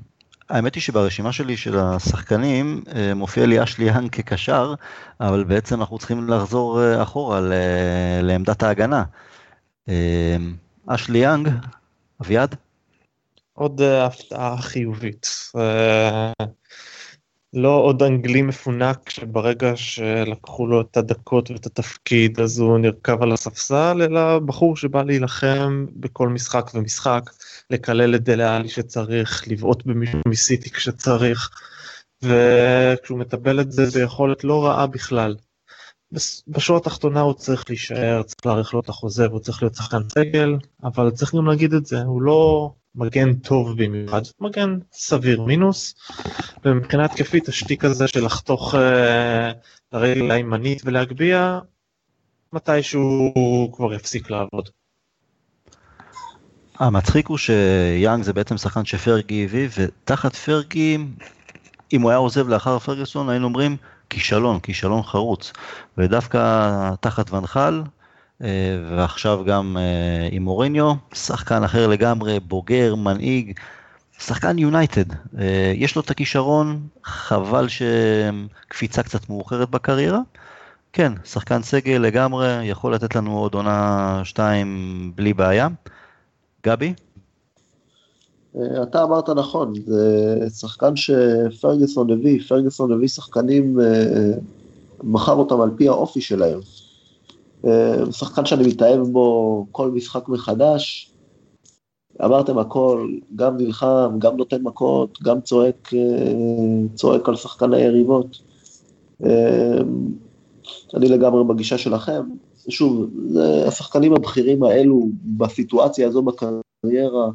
האמת היא שברשימה שלי של השחקנים אה, מופיע לי אשלי יאנג כקשר, אבל בעצם אנחנו צריכים לחזור אה, אחורה לעמדת ההגנה. אמ, אשלי יאנג, אביעד? עוד אה, הפתעה חיובית. אה, לא עוד אנגלי מפונק שברגע שלקחו לו את הדקות ואת התפקיד אז הוא נרכב על הספסל, אלא בחור שבא להילחם בכל משחק ומשחק, לקלל את דלה שצריך, לבעוט במישהו מסיטי כשצריך, וכשהוא מטבל את זה ביכולת לא רעה בכלל. בשורה התחתונה הוא צריך להישאר, צריך להאריך לו את החוזה והוא צריך להיות שחקן סגל, אבל צריך גם להגיד את זה, הוא לא מגן טוב במיוחד, מגן סביר מינוס, ומבחינה התקפית השטיק הזה של לחתוך אה, לרגל הימנית ולהגביה, מתישהו כבר יפסיק לעבוד. המצחיק הוא שיאנג זה בעצם שחקן שפרגי הביא, ותחת פרגי, אם הוא היה עוזב לאחר פרגוסון, היינו אומרים כישלון, כישלון חרוץ. ודווקא תחת ונחל, ועכשיו גם אה, עם מוריניו, שחקן אחר לגמרי, בוגר, מנהיג, שחקן יונייטד. אה, יש לו את הכישרון, חבל שקפיצה קצת מאוחרת בקריירה. כן, שחקן סגל לגמרי, יכול לתת לנו עוד עונה שתיים בלי בעיה. גבי? אתה אמרת נכון, זה שחקן שפרגוסון הביא, פרגוסון הביא שחקנים, מכר אותם על פי האופי שלהם. אה, שחקן שאני מתאהב בו כל משחק מחדש. אמרתם הכל, גם נלחם, גם נותן מכות, גם צועק, אה, צועק על שחקני היריבות. אה, אני לגמרי בגישה שלכם. שוב, השחקנים הבכירים האלו בסיטואציה הזו בקריירה,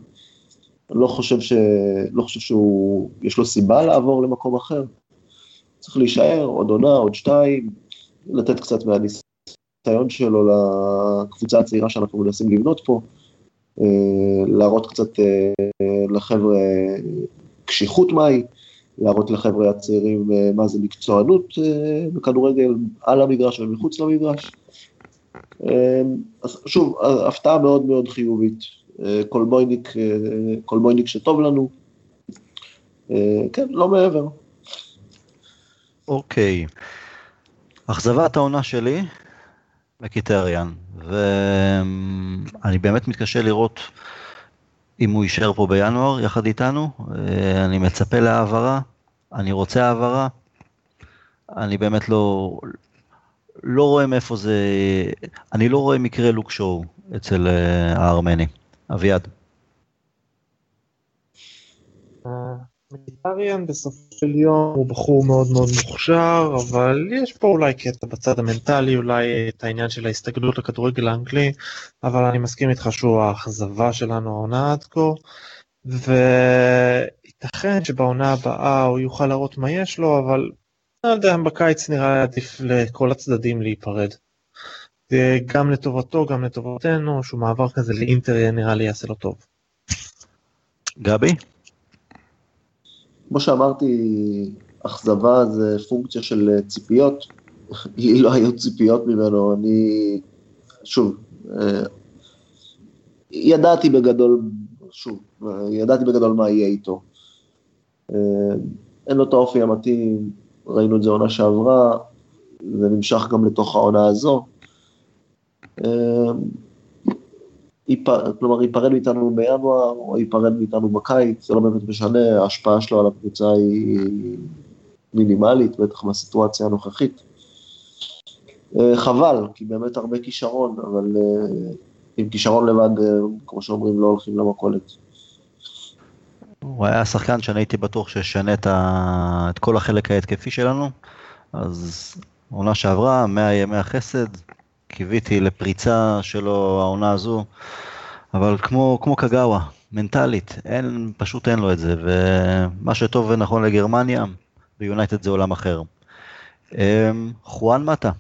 לא חושב, ש... לא חושב שהוא, יש לו סיבה לעבור למקום אחר. צריך להישאר עוד עונה, עוד שתיים, לתת קצת מהניסיון. הניסיון שלו לקבוצה הצעירה שאנחנו מנסים לבנות פה, אה, להראות קצת אה, לחבר'ה קשיחות מהי, להראות לחבר'ה הצעירים אה, מה זה מקצוענות בכדורגל על המגרש ומחוץ למגרש. אז שוב, הפתעה מאוד מאוד חיובית. כלבויניק, כלבויניק שטוב לנו. כן, לא מעבר. אוקיי. אכזבת העונה שלי, מקיטריאן, ואני באמת מתקשה לראות אם הוא יישאר פה בינואר יחד איתנו, אני מצפה להעברה, אני רוצה העברה, אני באמת לא, לא רואה מאיפה זה, אני לא רואה מקרה לוק שואו אצל אה, הארמני. אביעד. אה, מיליטריאן בסופו של יום הוא בחור מאוד מאוד מוכשר, אבל יש פה אולי קטע בצד המנטלי, אולי את העניין של ההסתגלות לכדורגל האנגלי, אבל אני מסכים איתך שהוא האכזבה שלנו העונה עד כה, וייתכן שבעונה הבאה הוא יוכל להראות מה יש לו, אבל לא יודע, בקיץ נראה עדיף לכל הצדדים להיפרד. גם לטובתו, גם לטובתנו, שהוא מעבר כזה לאינטר נראה לי יעשה לו טוב. גבי? כמו שאמרתי, אכזבה זה פונקציה של ציפיות. לי לא היו ציפיות ממנו, אני, שוב, אה, ידעתי בגדול, שוב, ידעתי בגדול מה יהיה איתו. אה, אין לו את האופי המתאים, ראינו את זה עונה שעברה, זה נמשך גם לתוך העונה הזו. כלומר ייפרד מאיתנו בינואר או ייפרד מאיתנו בקיץ, זה לא באמת משנה, ההשפעה שלו על הקבוצה היא מינימלית, בטח מהסיטואציה הנוכחית. אה, חבל, כי באמת הרבה כישרון, אבל אה, עם כישרון לבד, אה, כמו שאומרים, לא הולכים למכולת. הוא היה שחקן שאני הייתי בטוח שישנה את, ה... את כל החלק ההתקפי שלנו, אז עונה שעברה, 100 ימי החסד, קיוויתי לפריצה שלו העונה הזו, אבל כמו, כמו קגאווה, מנטלית, אין, פשוט אין לו את זה, ומה שטוב ונכון לגרמניה, ביונייטד זה עולם אחר. אמ, חואן מטה,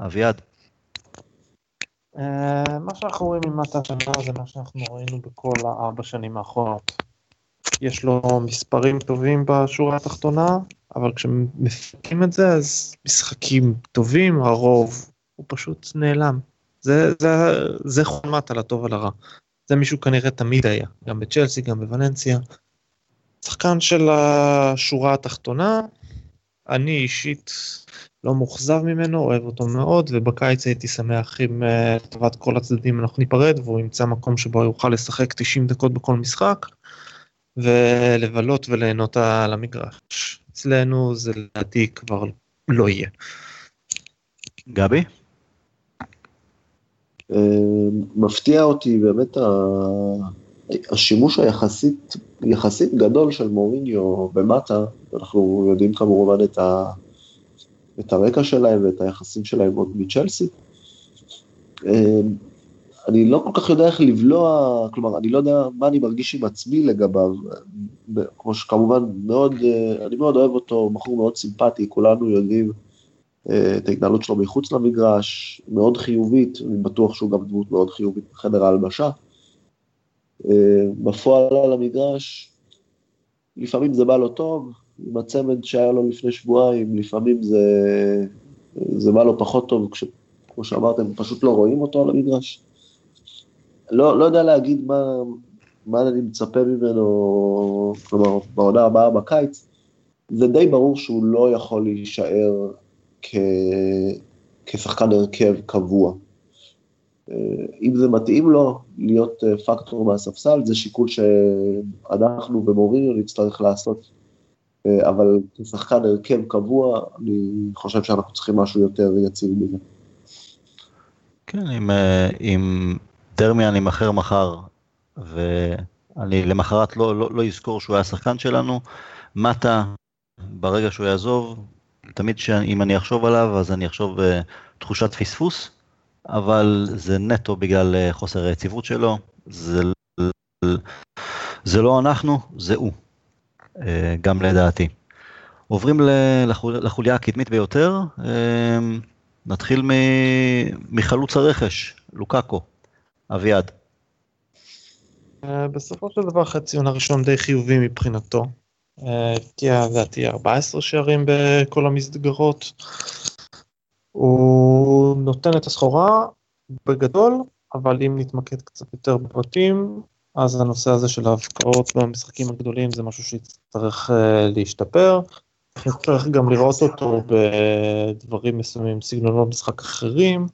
אביעד. אה, מה שאנחנו רואים ממטה השנה זה מה שאנחנו ראינו בכל הארבע שנים האחרונות. יש לו מספרים טובים בשורה התחתונה, אבל כשמפקים את זה אז משחקים טובים, הרוב הוא פשוט נעלם. זה, זה, זה חומת על הטוב ועל הרע. זה מישהו כנראה תמיד היה, גם בצ'לסי, גם בוולנסיה. שחקן של השורה התחתונה, אני אישית לא מאוכזב ממנו, אוהב אותו מאוד, ובקיץ הייתי שמח אם אה, לטובת כל הצדדים אנחנו ניפרד, והוא ימצא מקום שבו יוכל לשחק 90 דקות בכל משחק, ולבלות וליהנות על המגרש. אצלנו זה לדעתי כבר לא יהיה. גבי? מפתיע אותי באמת השימוש היחסית יחסית גדול של מוריניו במטה, אנחנו יודעים כמובן את, ה, את הרקע שלהם ואת היחסים שלהם עוד מצ'לסי. אה, אני לא כל כך יודע איך לבלוע, כלומר, אני לא יודע מה אני מרגיש עם עצמי לגביו, כמו שכמובן מאוד, אה, אני מאוד אוהב אותו, בחור מאוד סימפטי, כולנו יודעים את ההתנהלות שלו מחוץ למגרש, מאוד חיובית, אני בטוח שהוא גם דמות מאוד חיובית בחדר ההלבשה. בפועל על המגרש, לפעמים זה בא לו טוב, עם הצמד שהיה לו לפני שבועיים, לפעמים זה, זה בא לו פחות טוב, כש, כמו שאמרתם, פשוט לא רואים אותו על המגרש. לא, לא יודע להגיד מה, מה אני מצפה ממנו, כלומר, בעונה הבאה בקיץ, זה די ברור שהוא לא יכול להישאר כשחקן הרכב קבוע. אם זה מתאים לו להיות פקטור מהספסל, זה שיקול שאנחנו ומוריניו נצטרך לעשות, אבל כשחקן הרכב קבוע, אני חושב שאנחנו צריכים משהו יותר יציב מזה. כן, אם, אם דרמיאן יימכר מחר, ואני למחרת לא, לא, לא אזכור שהוא היה שחקן שלנו, מטה, ברגע שהוא יעזוב, תמיד שאם אני אחשוב עליו, אז אני אחשוב בתחושת פספוס, אבל זה נטו בגלל אה, חוסר היציבות שלו, זה, זה לא אנחנו, זה הוא, אה, גם לדעתי. עוברים לחוליה הקדמית ביותר, אה, נתחיל מחלוץ הרכש, לוקאקו, אביעד. בסופו של דבר חצי עונה ראשון די חיובי מבחינתו. תהיה לדעתי 14 שערים בכל המסגרות. הוא נותן את הסחורה בגדול, אבל אם נתמקד קצת יותר בפרטים, אז הנושא הזה של ההבקעות במשחקים הגדולים זה משהו שיצטרך uh, להשתפר. נצטרך גם לראות אותו בדברים מסוימים, סגנונות משחק אחרים,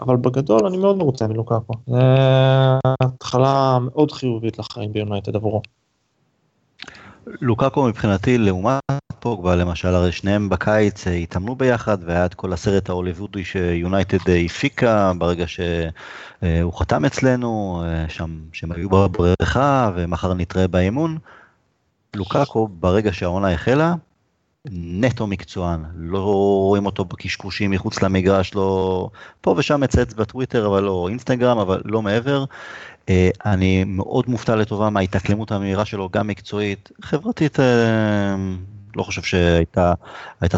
אבל בגדול אני מאוד מרוצה מלוקאקו. זו התחלה מאוד חיובית לחיים ביונייטד עבורו. לוקאקו מבחינתי לעומת פוגבה למשל, הרי שניהם בקיץ אה, התאמנו ביחד והיה את כל הסרט ההוליוודי שיונייטד אה, הפיקה ברגע שהוא חתם אצלנו, אה, שם שהם היו בבריכה ומחר נתראה באימון. לוקאקו ברגע שהעונה החלה, נטו מקצוען, לא רואים אותו בקשקושים מחוץ למגרש, לא פה ושם מצייץ בטוויטר, אבל לא אינסטגרם, אבל לא מעבר. אה, אני מאוד מופתע לטובה מההתאקלמות המהירה שלו, גם מקצועית, חברתית, אה, לא חושב שהייתה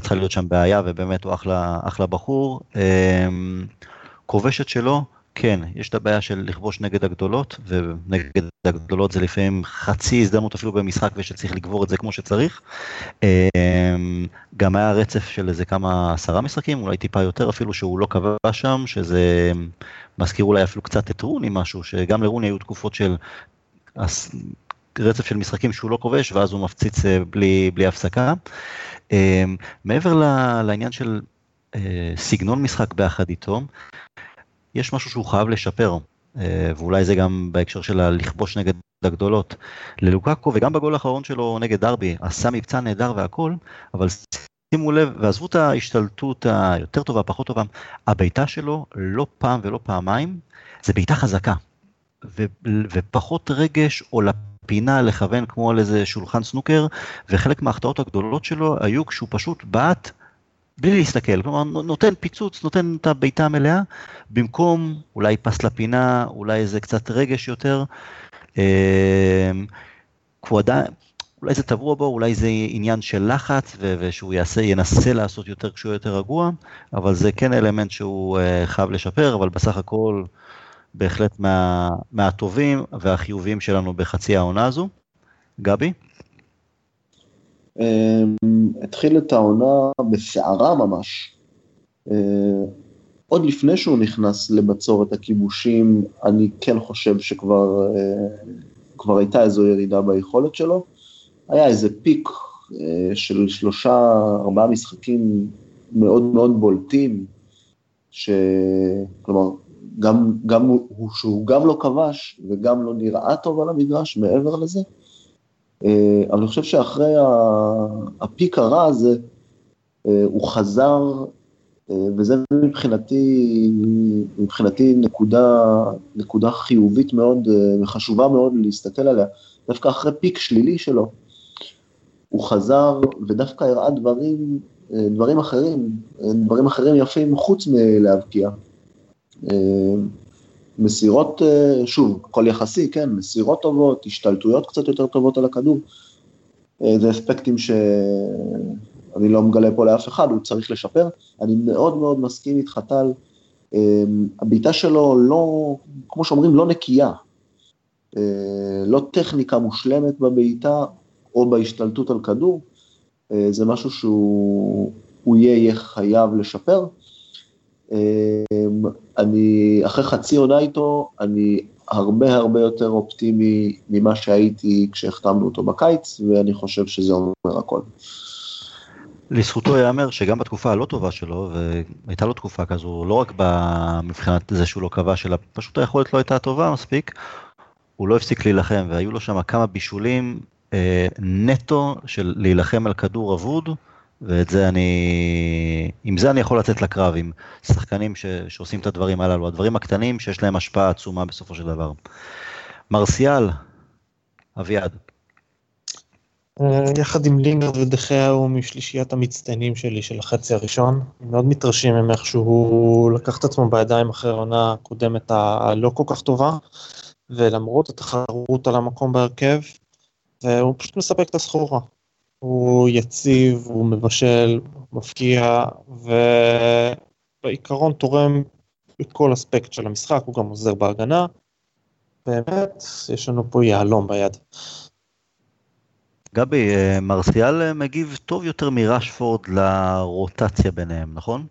צריכה להיות שם בעיה, ובאמת הוא אחלה, אחלה בחור. אה, כובשת שלו, כן, יש את הבעיה של לכבוש נגד הגדולות, ונגד הגדולות זה לפעמים חצי הזדמנות אפילו במשחק ושצריך לגבור את זה כמו שצריך. גם היה רצף של איזה כמה עשרה משחקים, אולי טיפה יותר אפילו שהוא לא כבש שם, שזה מזכיר אולי אפילו קצת את רוני משהו, שגם לרוני היו תקופות של רצף של משחקים שהוא לא כובש, ואז הוא מפציץ אה, בלי, בלי הפסקה. אמ, מעבר לעניין של אה, סגנון משחק ביחד איתו, יש משהו שהוא חייב לשפר, אה, ואולי זה גם בהקשר של הלכבוש נגד הגדולות. ללוקקו, וגם בגול האחרון שלו נגד דרבי, עשה מבצע נהדר והכל, אבל שימו לב, ועזבו את ההשתלטות היותר טובה, פחות טובה, הבעיטה שלו לא פעם ולא פעמיים, זה בעיטה חזקה. ו, ופחות רגש או לפינה לכוון כמו על איזה שולחן סנוקר, וחלק מההחטאות הגדולות שלו היו כשהוא פשוט בעט בלי להסתכל, כלומר נותן פיצוץ, נותן את הבעיטה המלאה, במקום אולי פס לפינה, אולי איזה קצת רגש יותר. אה, עדיין, אולי זה טבוע בו, אולי זה עניין של לחץ, ו- ושהוא יעשה, ינסה לעשות יותר כשהוא יותר רגוע, אבל זה כן אלמנט שהוא uh, חייב לשפר, אבל בסך הכל בהחלט מה, מהטובים והחיוביים שלנו בחצי העונה הזו. גבי? אמ, התחיל את העונה בסערה ממש. אה, עוד לפני שהוא נכנס לבצורת הכיבושים, אני כן חושב שכבר אה, הייתה איזו ירידה ביכולת שלו. היה איזה פיק אה, של שלושה, ארבעה משחקים מאוד מאוד בולטים, שכלומר, גם, גם הוא, שהוא גם לא כבש וגם לא נראה טוב על המגרש מעבר לזה. אה, אבל אני חושב שאחרי הפיק הרע הזה, אה, הוא חזר, וזה מבחינתי, מבחינתי נקודה, נקודה חיובית מאוד וחשובה מאוד להסתכל עליה, דווקא אחרי פיק שלילי שלו, הוא חזר ודווקא הראה דברים, אה, דברים אחרים, אה, דברים אחרים יפים חוץ מלהבקיע. אה, מסירות, שוב, הכל יחסי, כן, מסירות טובות, השתלטויות קצת יותר טובות על הכדור. זה אספקטים שאני לא מגלה פה לאף אחד, הוא צריך לשפר. אני מאוד מאוד מסכים איתך, טל. הבעיטה שלו לא, כמו שאומרים, לא נקייה. לא טכניקה מושלמת בבעיטה או בהשתלטות על כדור, זה משהו שהוא יהיה חייב לשפר. אני, אחרי חצי עונה איתו, אני הרבה הרבה יותר אופטימי ממה שהייתי כשהחתמנו אותו בקיץ, ואני חושב שזה אומר הכל. לזכותו ייאמר שגם בתקופה הלא טובה שלו, והייתה לו תקופה כזו, לא רק מבחינת זה שהוא לא כבש, אלא פשוט היכולת לא הייתה טובה מספיק, הוא לא הפסיק להילחם, והיו לו שם כמה בישולים אה, נטו של להילחם על כדור אבוד, ואת זה אני, עם זה אני יכול לצאת לקרב, עם שחקנים ש, שעושים את הדברים הללו, הדברים הקטנים שיש להם השפעה עצומה בסופו של דבר. מרסיאל, אביעד. אה, יחד עם לינגרד ודחיה הוא משלישיית המצטיינים שלי של החצי הראשון. מאוד מתרשים עם איך שהוא לקח את עצמו בידיים אחרי העונה הקודמת הלא כל כך טובה, ולמרות התחרות על המקום בהרכב, והוא פשוט מספק את הסחורה. הוא יציב, הוא מבשל, מפקיע, ובעיקרון תורם בכל אספקט של המשחק, הוא גם עוזר בהגנה. באמת, יש לנו פה יהלום ביד. גבי, אה, מרסיאל אה, מגיב טוב יותר מרשפורד לרוטציה ביניהם, נכון?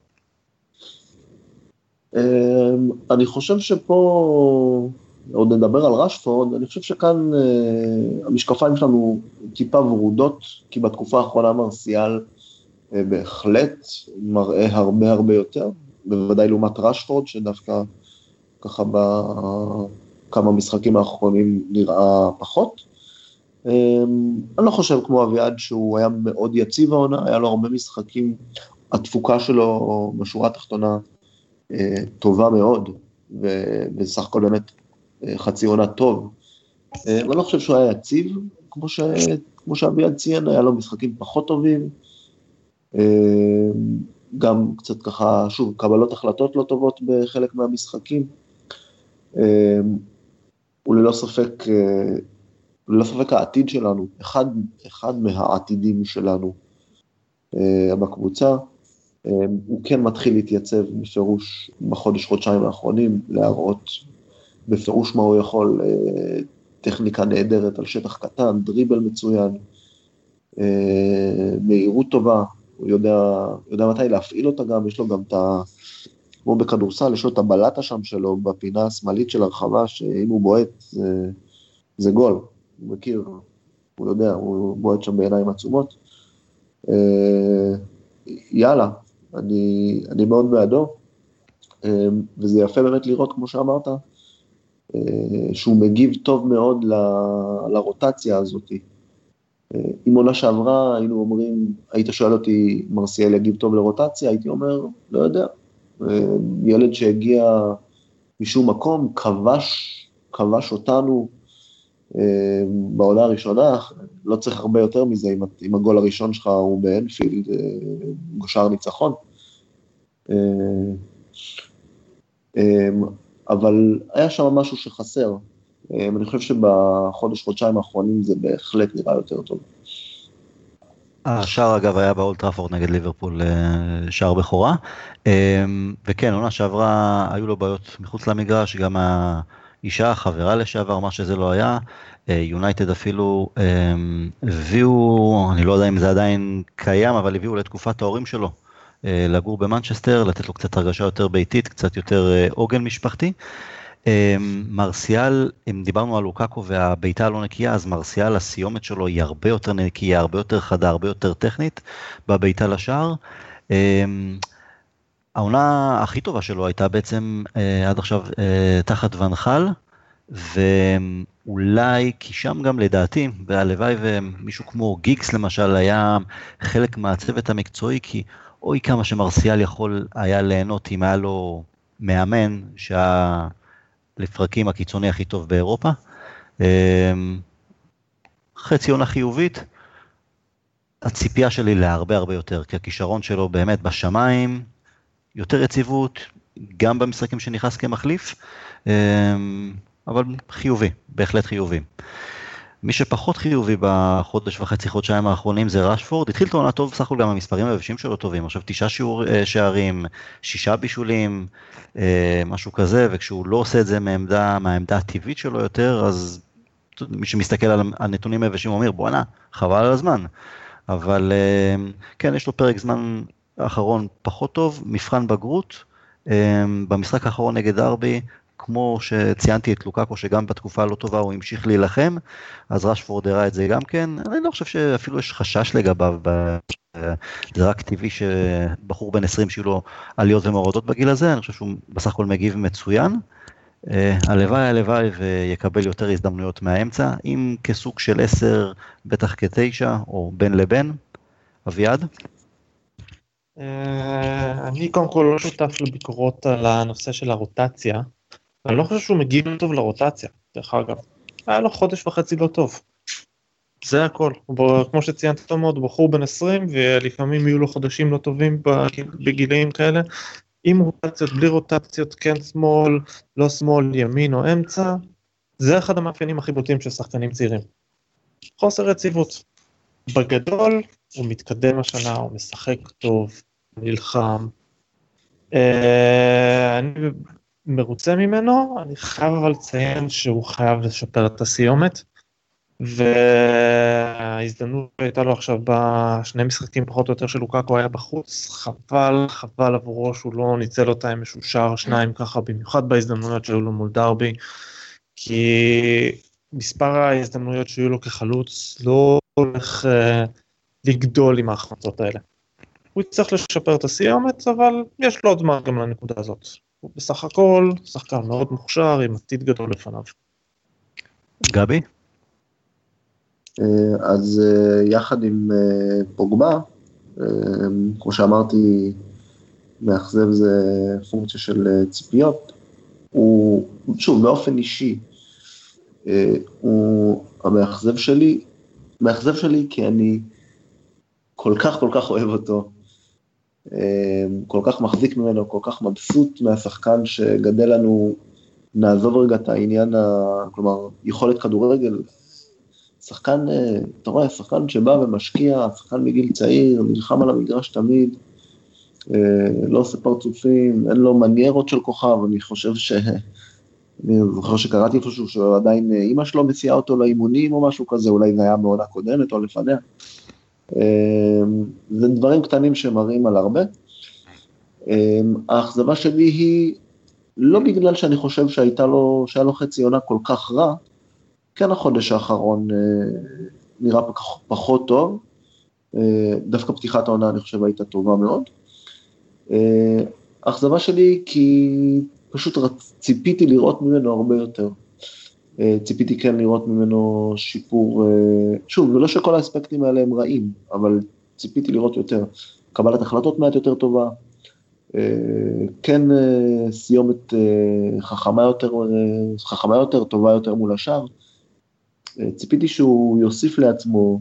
אה, אני חושב שפה, עוד נדבר על רשפורד, אני חושב שכאן המשקפיים שלנו טיפה ורודות, כי בתקופה האחרונה מרסיאל בהחלט מראה הרבה הרבה יותר, בוודאי לעומת רשפורד, שדווקא ככה בכמה משחקים האחרונים נראה פחות. אמ, אני לא חושב כמו אביעד שהוא היה מאוד יציב העונה, היה לו הרבה משחקים, התפוקה שלו בשורה התחתונה אה, טובה מאוד, ובסך הכל באמת אה, חצי עונה טוב. אה, אני לא חושב שהוא היה יציב, כמו, ש... כמו שאביעד ציין, היה לו משחקים פחות טובים, גם קצת ככה, שוב, קבלות החלטות לא טובות בחלק מהמשחקים. הוא ללא ספק ללא ספק העתיד שלנו, אחד, אחד מהעתידים שלנו בקבוצה, הוא כן מתחיל להתייצב בפירוש בחודש, חודשיים האחרונים, להראות בפירוש מה הוא יכול, uh, טכניקה נהדרת על שטח קטן, דריבל מצוין, uh, מהירות טובה, הוא יודע, יודע מתי להפעיל אותה גם, יש לו גם את ה... כמו בכדורסל, יש לו את הבלטה שם שלו בפינה השמאלית של הרחבה, שאם הוא בועט זה, זה גול. הוא מכיר, הוא יודע, הוא בועט שם בעיניים עצומות. אה, יאללה, אני, אני מאוד בעדו, אה, וזה יפה באמת לראות, כמו שאמרת, אה, שהוא מגיב טוב מאוד ל, לרוטציה הזאת. אם עונה שעברה היינו אומרים, היית שואל אותי, מרסיאל יגיב טוב לרוטציה, הייתי אומר, לא יודע, ילד שהגיע משום מקום, כבש, כבש אותנו, אה, בעונה הראשונה, לא צריך הרבה יותר מזה, אם, אם הגול הראשון שלך הוא באנפילד, גושר אה, ניצחון. אה, אבל היה שם משהו שחסר. אני חושב שבחודש, חודשיים האחרונים זה בהחלט נראה יותר טוב. השער אגב היה באולטראפורד נגד ליברפול שער בכורה, וכן, עונה שעברה היו לו בעיות מחוץ למגרש, גם אישה, חברה לשעבר, מה שזה לא היה. יונייטד אפילו הביאו, אני לא יודע אם זה עדיין קיים, אבל הביאו לתקופת ההורים שלו אה, לגור במנצ'סטר, לתת לו קצת הרגשה יותר ביתית, קצת יותר אה, עוגן משפחתי. אמ, מרסיאל, אם דיברנו על לוקאקו והבעיטה הלא נקייה, אז מרסיאל, הסיומת שלו היא הרבה יותר נקייה, הרבה יותר חדה, הרבה יותר טכנית בבעיטה לשער. העונה הכי טובה שלו הייתה בעצם אה, עד עכשיו אה, תחת ונחל, ואולי, כי שם גם לדעתי, והלוואי ומישהו כמו גיגס למשל היה חלק מהצוות המקצועי, כי אוי כמה שמרסיאל יכול היה ליהנות אם היה לו מאמן שהיה לפרקים הקיצוני הכי טוב באירופה. אה, חצי עונה חיובית, הציפייה שלי להרבה הרבה יותר, כי הכישרון שלו באמת בשמיים, יותר יציבות, גם במשחקים שנכנס כמחליף, אמ, אבל חיובי, בהחלט חיובי. מי שפחות חיובי בחודש וחצי, חודשיים האחרונים זה רשפורד, התחיל את העונה טוב, בסך הכל גם המספרים היבשים שלו טובים, עכשיו תשעה שיעור, אה, שערים, שישה בישולים, אה, משהו כזה, וכשהוא לא עושה את זה מעמדה, מהעמדה הטבעית שלו יותר, אז מי שמסתכל על הנתונים היבשים אומר בואנה, חבל על הזמן. אבל כן, יש לו פרק זמן האחרון פחות טוב, מבחן בגרות. במשחק האחרון נגד ארבי, כמו שציינתי את לוקאקו, שגם בתקופה הלא טובה הוא המשיך להילחם, אז רשפורד הראה את זה גם כן. אני לא חושב שאפילו יש חשש לגביו, זה רק טבעי שבחור בן 20 שיהיו לו עליות ומורדות בגיל הזה, אני חושב שהוא בסך הכל מגיב מצוין. אה, הלוואי הלוואי ויקבל יותר הזדמנויות מהאמצע, אם כסוג של 10, בטח כ-9, או בין לבין. אביעד? אה, אני קודם כל לא שותף לביקורות על הנושא של הרוטציה. אני לא חושב שהוא מגיב טוב לרוטציה, דרך אגב. היה לו חודש וחצי לא טוב. זה הכל. כמו שציינת טוב מאוד, בחור בן 20 ולפעמים יהיו לו חודשים לא טובים בגילאים כאלה. עם רוטציות, בלי רוטציות, כן שמאל, לא שמאל, ימין או אמצע. זה אחד המאפיינים הכי בוטים של שחקנים צעירים. חוסר יציבות. בגדול הוא מתקדם השנה, הוא משחק טוב, נלחם. אה, אני מרוצה ממנו, אני חייב אבל לציין שהוא חייב לשפר את הסיומת. וההזדמנות הייתה לו עכשיו בשני משחקים פחות או יותר של לוקאקו היה בחוץ, חבל, חבל עבורו שהוא לא ניצל אותה עם איזשהו שער שניים ככה, במיוחד בהזדמנויות שהיו לו מול דרבי, כי מספר ההזדמנויות שהיו לו כחלוץ לא הולך uh, לגדול עם ההחמצות האלה. הוא יצטרך לשפר את הסיומת, אבל יש לו עוד זמן גם לנקודה הזאת. הוא בסך הכל שחקן מאוד מוכשר עם עתיד גדול לפניו. גבי? אה, אז אה, יחד עם אה, פוגבה, כמו שאמרתי, מאכזב זה פונקציה של ציפיות. הוא, שוב, באופן אישי, הוא המאכזב שלי, מאכזב שלי כי אני כל כך כל כך אוהב אותו, כל כך מחזיק ממנו, כל כך מבסוט מהשחקן שגדל לנו, נעזוב רגע את העניין, ה, כלומר, יכולת כדורגל, שחקן, אה, אתה רואה, שחקן שבא ומשקיע, שחקן מגיל צעיר, נלחם על המגרש תמיד, אה, לא עושה פרצופים, אין לו מניירות של כוכב, אני חושב ש... אני זוכר שקראתי איפשהו שעדיין אה, אימא שלו מסיעה אותו לאימונים או משהו כזה, אולי זה היה מעונה קודמת או לפניה. זה דברים קטנים שמראים על הרבה. האכזבה שלי היא לא בגלל שאני חושב שהייתה לו, שהיה לו חצי עונה כל כך רע, כן החודש האחרון אה, נראה פחות טוב, אה, דווקא פתיחת העונה אני חושב הייתה טובה מאוד. אה, האכזבה שלי כי פשוט ציפיתי לראות ממנו הרבה יותר. ציפיתי כן לראות ממנו שיפור, שוב, זה לא שכל האספקטים האלה הם רעים, אבל ציפיתי לראות יותר. קבלת החלטות מעט יותר טובה, כן סיומת חכמה יותר, חכמה יותר, טובה יותר מול השאר. ציפיתי שהוא יוסיף לעצמו,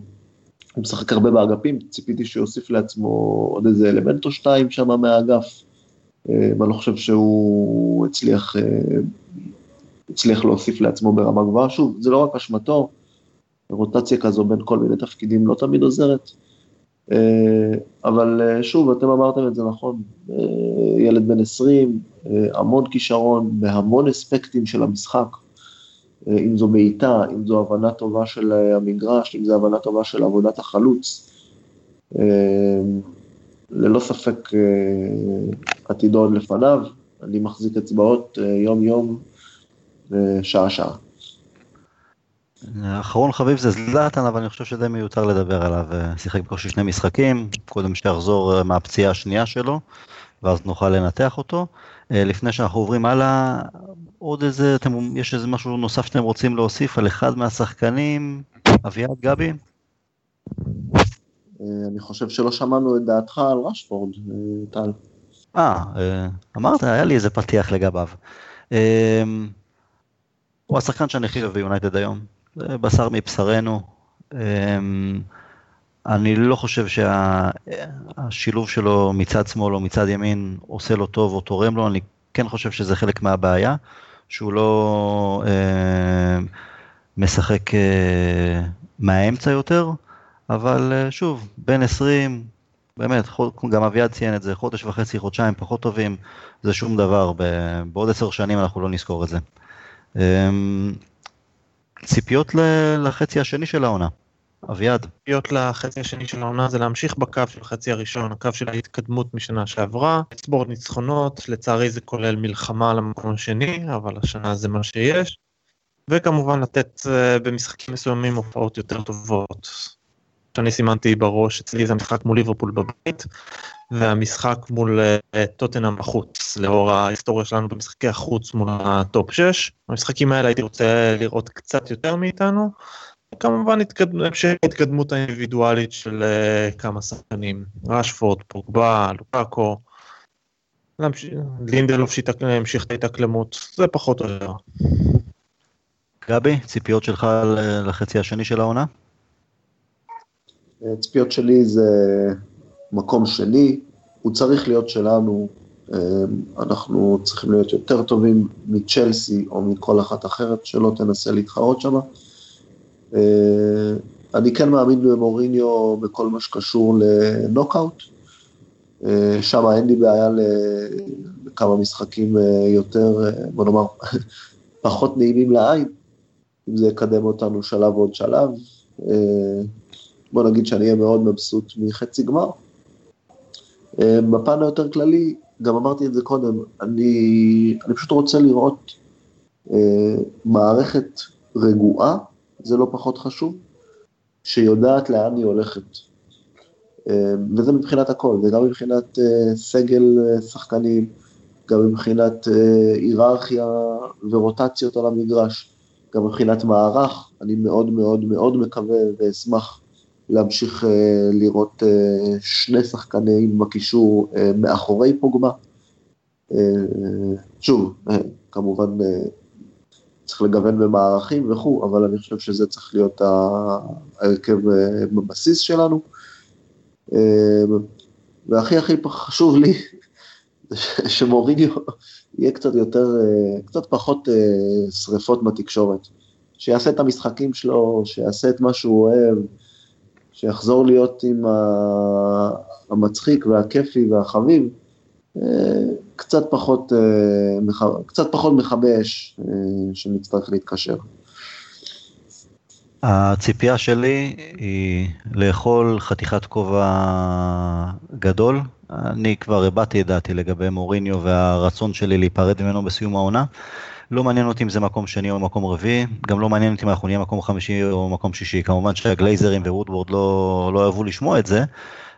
הוא משחק הרבה באגפים, ציפיתי שהוא יוסיף לעצמו עוד איזה אלמנט או שתיים שם מהאגף. אה, אני לא חושב שהוא הצליח, אה, הצליח להוסיף לעצמו ברמה גבוהה. שוב, זה לא רק אשמתו, רוטציה כזו בין כל מיני תפקידים לא תמיד עוזרת. אה, אבל שוב, אתם אמרתם את זה נכון, ילד בן 20, המון כישרון בהמון אספקטים של המשחק. אה, אם זו בעיטה, אם זו הבנה טובה של אה, המגרש, אם זו הבנה טובה של עבודת החלוץ. אה, ללא ספק עתידו עוד לפניו, אני מחזיק אצבעות יום-יום ושעה-שעה. האחרון חביב זה זלאטן, אבל אני חושב שדי מיותר לדבר עליו. שיחק בקושי שני משחקים, קודם שיחזור מהפציעה השנייה שלו, ואז נוכל לנתח אותו. לפני שאנחנו עוברים הלאה, עוד איזה, אתם, יש איזה משהו נוסף שאתם רוצים להוסיף על אחד מהשחקנים? אביעד גבי? אה, אני חושב שלא שמענו את דעתך על רשפורד, אה, טל. אה, אה, אמרת, היה לי איזה פתיח לגביו. הוא השחקן שאני הכי אוהב ביונייטד היום. זה בשר מבשרנו. אני לא חושב שהשילוב שלו מצד שמאל או מצד ימין עושה לו טוב או תורם לו, אני כן חושב שזה חלק מהבעיה. שהוא לא אה, משחק אה, מהאמצע יותר, אבל אה, שוב, בין 20, באמת, גם אביעד ציין את זה, חודש וחצי, חודשיים פחות טובים, זה שום דבר, בעוד עשר שנים אנחנו לא נזכור את זה. אה, ציפיות לחצי השני של העונה. אביעד. ציפיות לחצי השני של העונה זה להמשיך בקו של החצי הראשון, הקו של ההתקדמות משנה שעברה, לצבור ניצחונות, לצערי זה כולל מלחמה על המקום השני, אבל השנה זה מה שיש. וכמובן לתת אה, במשחקים מסוימים הופעות יותר טובות. שאני סימנתי בראש, אצלי זה המשחק מול ליברפול בבית, והמשחק מול אה, טוטנהאם בחוץ, לאור ההיסטוריה שלנו במשחקי החוץ מול הטופ 6. המשחקים האלה הייתי רוצה לראות קצת יותר מאיתנו. כמובן המשך התקדמות האינדיבידואלית של אה, כמה שחקנים, ראשפורד, פוגבה, לוקאקו, לינדלוף שהמשיך את ההתאקלמות, זה פחות או יותר. גבי, ציפיות שלך לחצי השני של העונה? ציפיות שלי זה מקום שני, הוא צריך להיות שלנו, אה, אנחנו צריכים להיות יותר טובים מצ'לסי או מכל אחת אחרת שלא תנסה להתחרות שם. אה, אני כן מאמין במוריניו בכל מה שקשור לנוקאוט, אה, שם אין לי בעיה לכמה משחקים יותר, בוא נאמר, פחות נעימים לעין, אם זה יקדם אותנו שלב עוד שלב. אה, בוא נגיד שאני אהיה מאוד מבסוט מחצי גמר. אה, בפן היותר כללי, גם אמרתי את זה קודם, אני, אני פשוט רוצה לראות אה, מערכת רגועה, זה לא פחות חשוב, שיודעת לאן היא הולכת. וזה מבחינת הכל, וגם מבחינת סגל שחקנים, גם מבחינת היררכיה ורוטציות על המגרש. גם מבחינת מערך, אני מאוד מאוד מאוד מקווה ואשמח להמשיך uh, לראות uh, שני שחקנים בקישור uh, מאחורי פוגמה. שוב, כמובן צריך לגוון במערכים וכו', אבל אני חושב שזה צריך להיות ההרכב בבסיס שלנו. והכי הכי חשוב לי, שמוריניו יהיה קצת יותר, אה, קצת פחות אה, שריפות בתקשורת. שיעשה את המשחקים שלו, שיעשה את מה שהוא אוהב, שיחזור להיות עם המצחיק והכיפי והחביב, אה, קצת פחות, קצת פחות מכבי אש שנצטרך להתקשר. הציפייה שלי היא לאכול חתיכת כובע גדול. אני כבר הבעתי את דעתי לגבי מוריניו והרצון שלי להיפרד ממנו בסיום העונה. לא מעניין אותי אם זה מקום שני או מקום רביעי, גם לא מעניין אותי אם אנחנו נהיה מקום חמישי או מקום שישי. כמובן שהגלייזרים ווודוורד לא, לא אוהבו לשמוע את זה,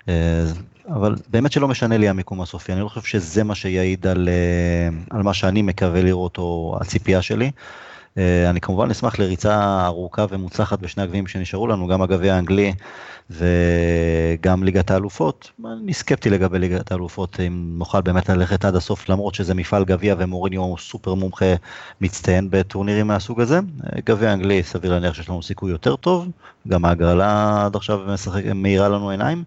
אה, אבל באמת שלא משנה לי המיקום הסופי, אני לא חושב שזה מה שיעיד על, אה, על מה שאני מקווה לראות או הציפייה שלי. אה, אני כמובן אשמח לריצה ארוכה ומוצלחת בשני הגביעים שנשארו לנו, גם הגביע האנגלי וגם ליגת האלופות. אני סקפטי לגבי ליגת האלופות, אם נוכל באמת ללכת עד הסוף, למרות שזה מפעל גביע ומוריניו הוא סופר מומחה מצטיין בטורנירים מהסוג הזה. אה, גביע האנגלי, סביר להניח שיש לנו סיכוי יותר טוב, גם ההגרלה עד עכשיו מאירה לנו עיניים.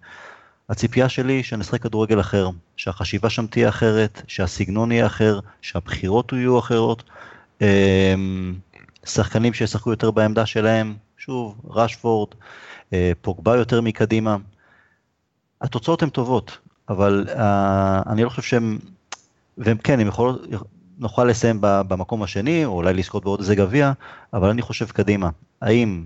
הציפייה שלי שנשחק כדורגל אחר, שהחשיבה שם תהיה אחרת, שהסגנון יהיה אחר, שהבחירות יהיו אחרות. אמ, שחקנים שישחקו יותר בעמדה שלהם, שוב, רשפורד, אה, פוגבה יותר מקדימה. התוצאות הן טובות, אבל uh, אני לא חושב שהם, והם כן, הם יכולות, נוכל לסיים במקום השני, או אולי לזכות בעוד איזה גביע, אבל אני חושב קדימה. האם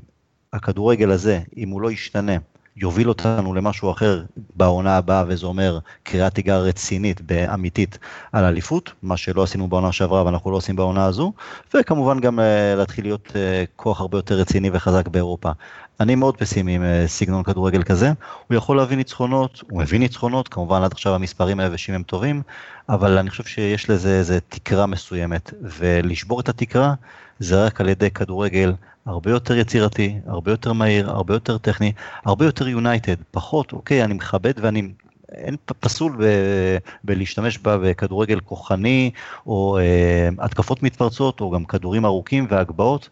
הכדורגל הזה, אם הוא לא ישתנה, יוביל אותנו למשהו אחר בעונה הבאה, וזה אומר קריאת תיגר רצינית ואמיתית על אליפות, מה שלא עשינו בעונה שעברה ואנחנו לא עושים בעונה הזו, וכמובן גם אה, להתחיל להיות אה, כוח הרבה יותר רציני וחזק באירופה. אני מאוד פסימי עם אה, סגנון כדורגל כזה, הוא יכול להביא ניצחונות, הוא מביא ניצחונות, כמובן עד עכשיו המספרים היבשים הם טובים, אבל אני חושב שיש לזה איזה תקרה מסוימת, ולשבור את התקרה זה רק על ידי כדורגל הרבה יותר יצירתי, הרבה יותר מהיר, הרבה יותר טכני, הרבה יותר יונייטד, פחות, אוקיי, אני מכבד ואני אין פסול ב, בלהשתמש בה בכדורגל כוחני, או אה, התקפות מתפרצות, או גם כדורים ארוכים והגבהות,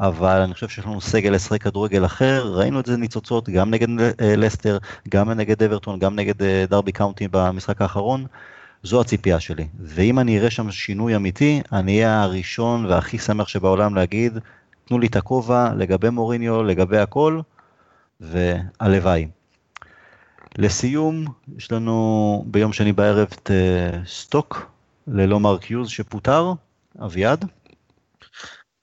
אבל אני חושב שיש לנו סגל לשחק כדורגל אחר, ראינו את זה ניצוצות גם נגד אה, לסטר, גם נגד אברטון, גם נגד אה, דרבי קאונטי במשחק האחרון. זו הציפייה שלי, ואם אני אראה שם שינוי אמיתי, אני אהיה הראשון והכי שמח שבעולם להגיד, תנו לי את הכובע לגבי מוריניו, לגבי הכל, והלוואי. לסיום, יש לנו ביום שני בערב את אה, סטוק ללא מרק יוז שפוטר, אביעד.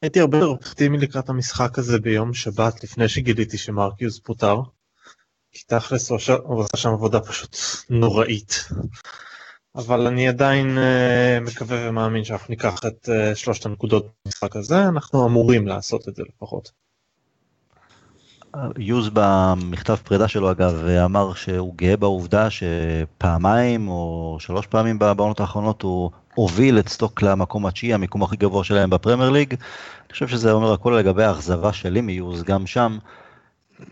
הייתי הרבה יותר אופטימי לקראת המשחק הזה ביום שבת לפני שגיליתי שמרקיוס פוטר. כי תכלס הוא עשה שם עבודה פשוט נוראית. אבל אני עדיין uh, מקווה ומאמין שאנחנו ניקח את uh, שלושת הנקודות במשחק הזה, אנחנו אמורים לעשות את זה לפחות. יוז במכתב פרידה שלו אגב אמר שהוא גאה בעובדה שפעמיים או שלוש פעמים בעונות האחרונות הוא הוביל את סטוק למקום התשיעי, המיקום הכי גבוה שלהם בפרמייר ליג. אני חושב שזה אומר הכל לגבי האכזבה שלי מיוז גם שם.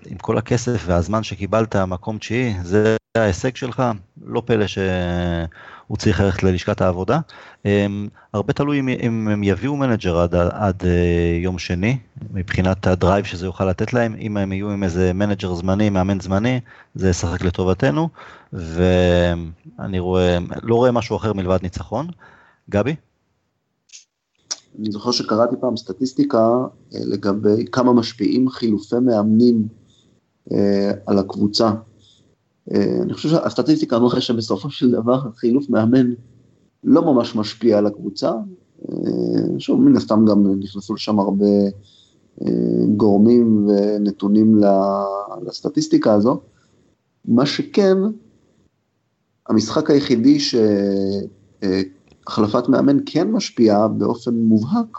עם כל הכסף והזמן שקיבלת מקום תשיעי, זה ההישג שלך, לא פלא שהוא צריך ללכת ללשכת העבודה. אמ, הרבה תלוי אם, אם הם יביאו מנג'ר עד, עד אה, יום שני, מבחינת ה drive שזה יוכל לתת להם, אם הם יהיו עם איזה מנג'ר זמני, מאמן זמני, זה ישחק לטובתנו, ואני רואה, לא רואה משהו אחר מלבד ניצחון. גבי? אני זוכר שקראתי פעם סטטיסטיקה אה, לגבי כמה משפיעים חילופי מאמנים אה, על הקבוצה. אה, אני חושב שהסטטיסטיקה מראה שבסופו של דבר חילוף מאמן לא ממש משפיע על הקבוצה. שוב, מן הסתם גם נכנסו לשם הרבה גורמים ונתונים לסטטיסטיקה הזו. מה שכן, המשחק היחידי ש... החלפת מאמן כן משפיעה באופן מובהק,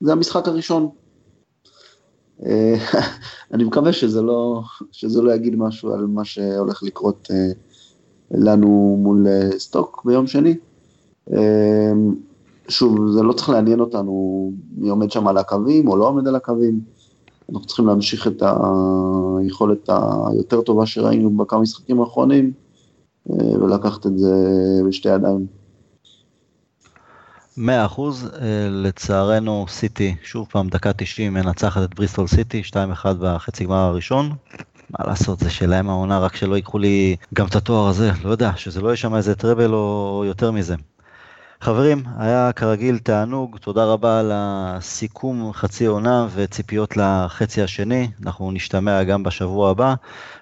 זה המשחק הראשון. אה, אני מקווה שזה לא, שזה לא יגיד משהו על מה שהולך לקרות אה, לנו מול אה, סטוק ביום שני. שוב, זה לא צריך לעניין אותנו מי עומד שם על הקווים או לא עומד על הקווים. אנחנו צריכים להמשיך את היכולת היותר טובה שראינו בכמה משחקים האחרונים ולקחת את זה בשתי ידיים. מאה אחוז, אה, לצערנו סיטי, שוב פעם דקה 90 מנצחת את בריסטול סיטי, 2-1 בחצי גמר הראשון. מה לעשות, זה שלהם העונה, רק שלא ייקחו לי גם את התואר הזה, לא יודע, שזה לא יהיה שם איזה טראבל או יותר מזה. חברים, היה כרגיל תענוג, תודה רבה על הסיכום חצי עונה וציפיות לחצי השני, אנחנו נשתמע גם בשבוע הבא,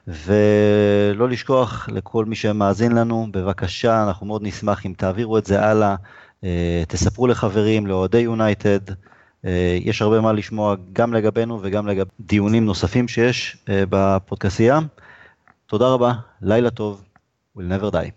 ולא לשכוח לכל מי שמאזין לנו, בבקשה, אנחנו מאוד נשמח אם תעבירו את זה הלאה. אה, תספרו לחברים, לאוהדי יונייטד, אה, יש הרבה מה לשמוע גם לגבינו וגם לגבי דיונים נוספים שיש אה, בפודקאסייה. תודה רבה, לילה טוב, we'll never die.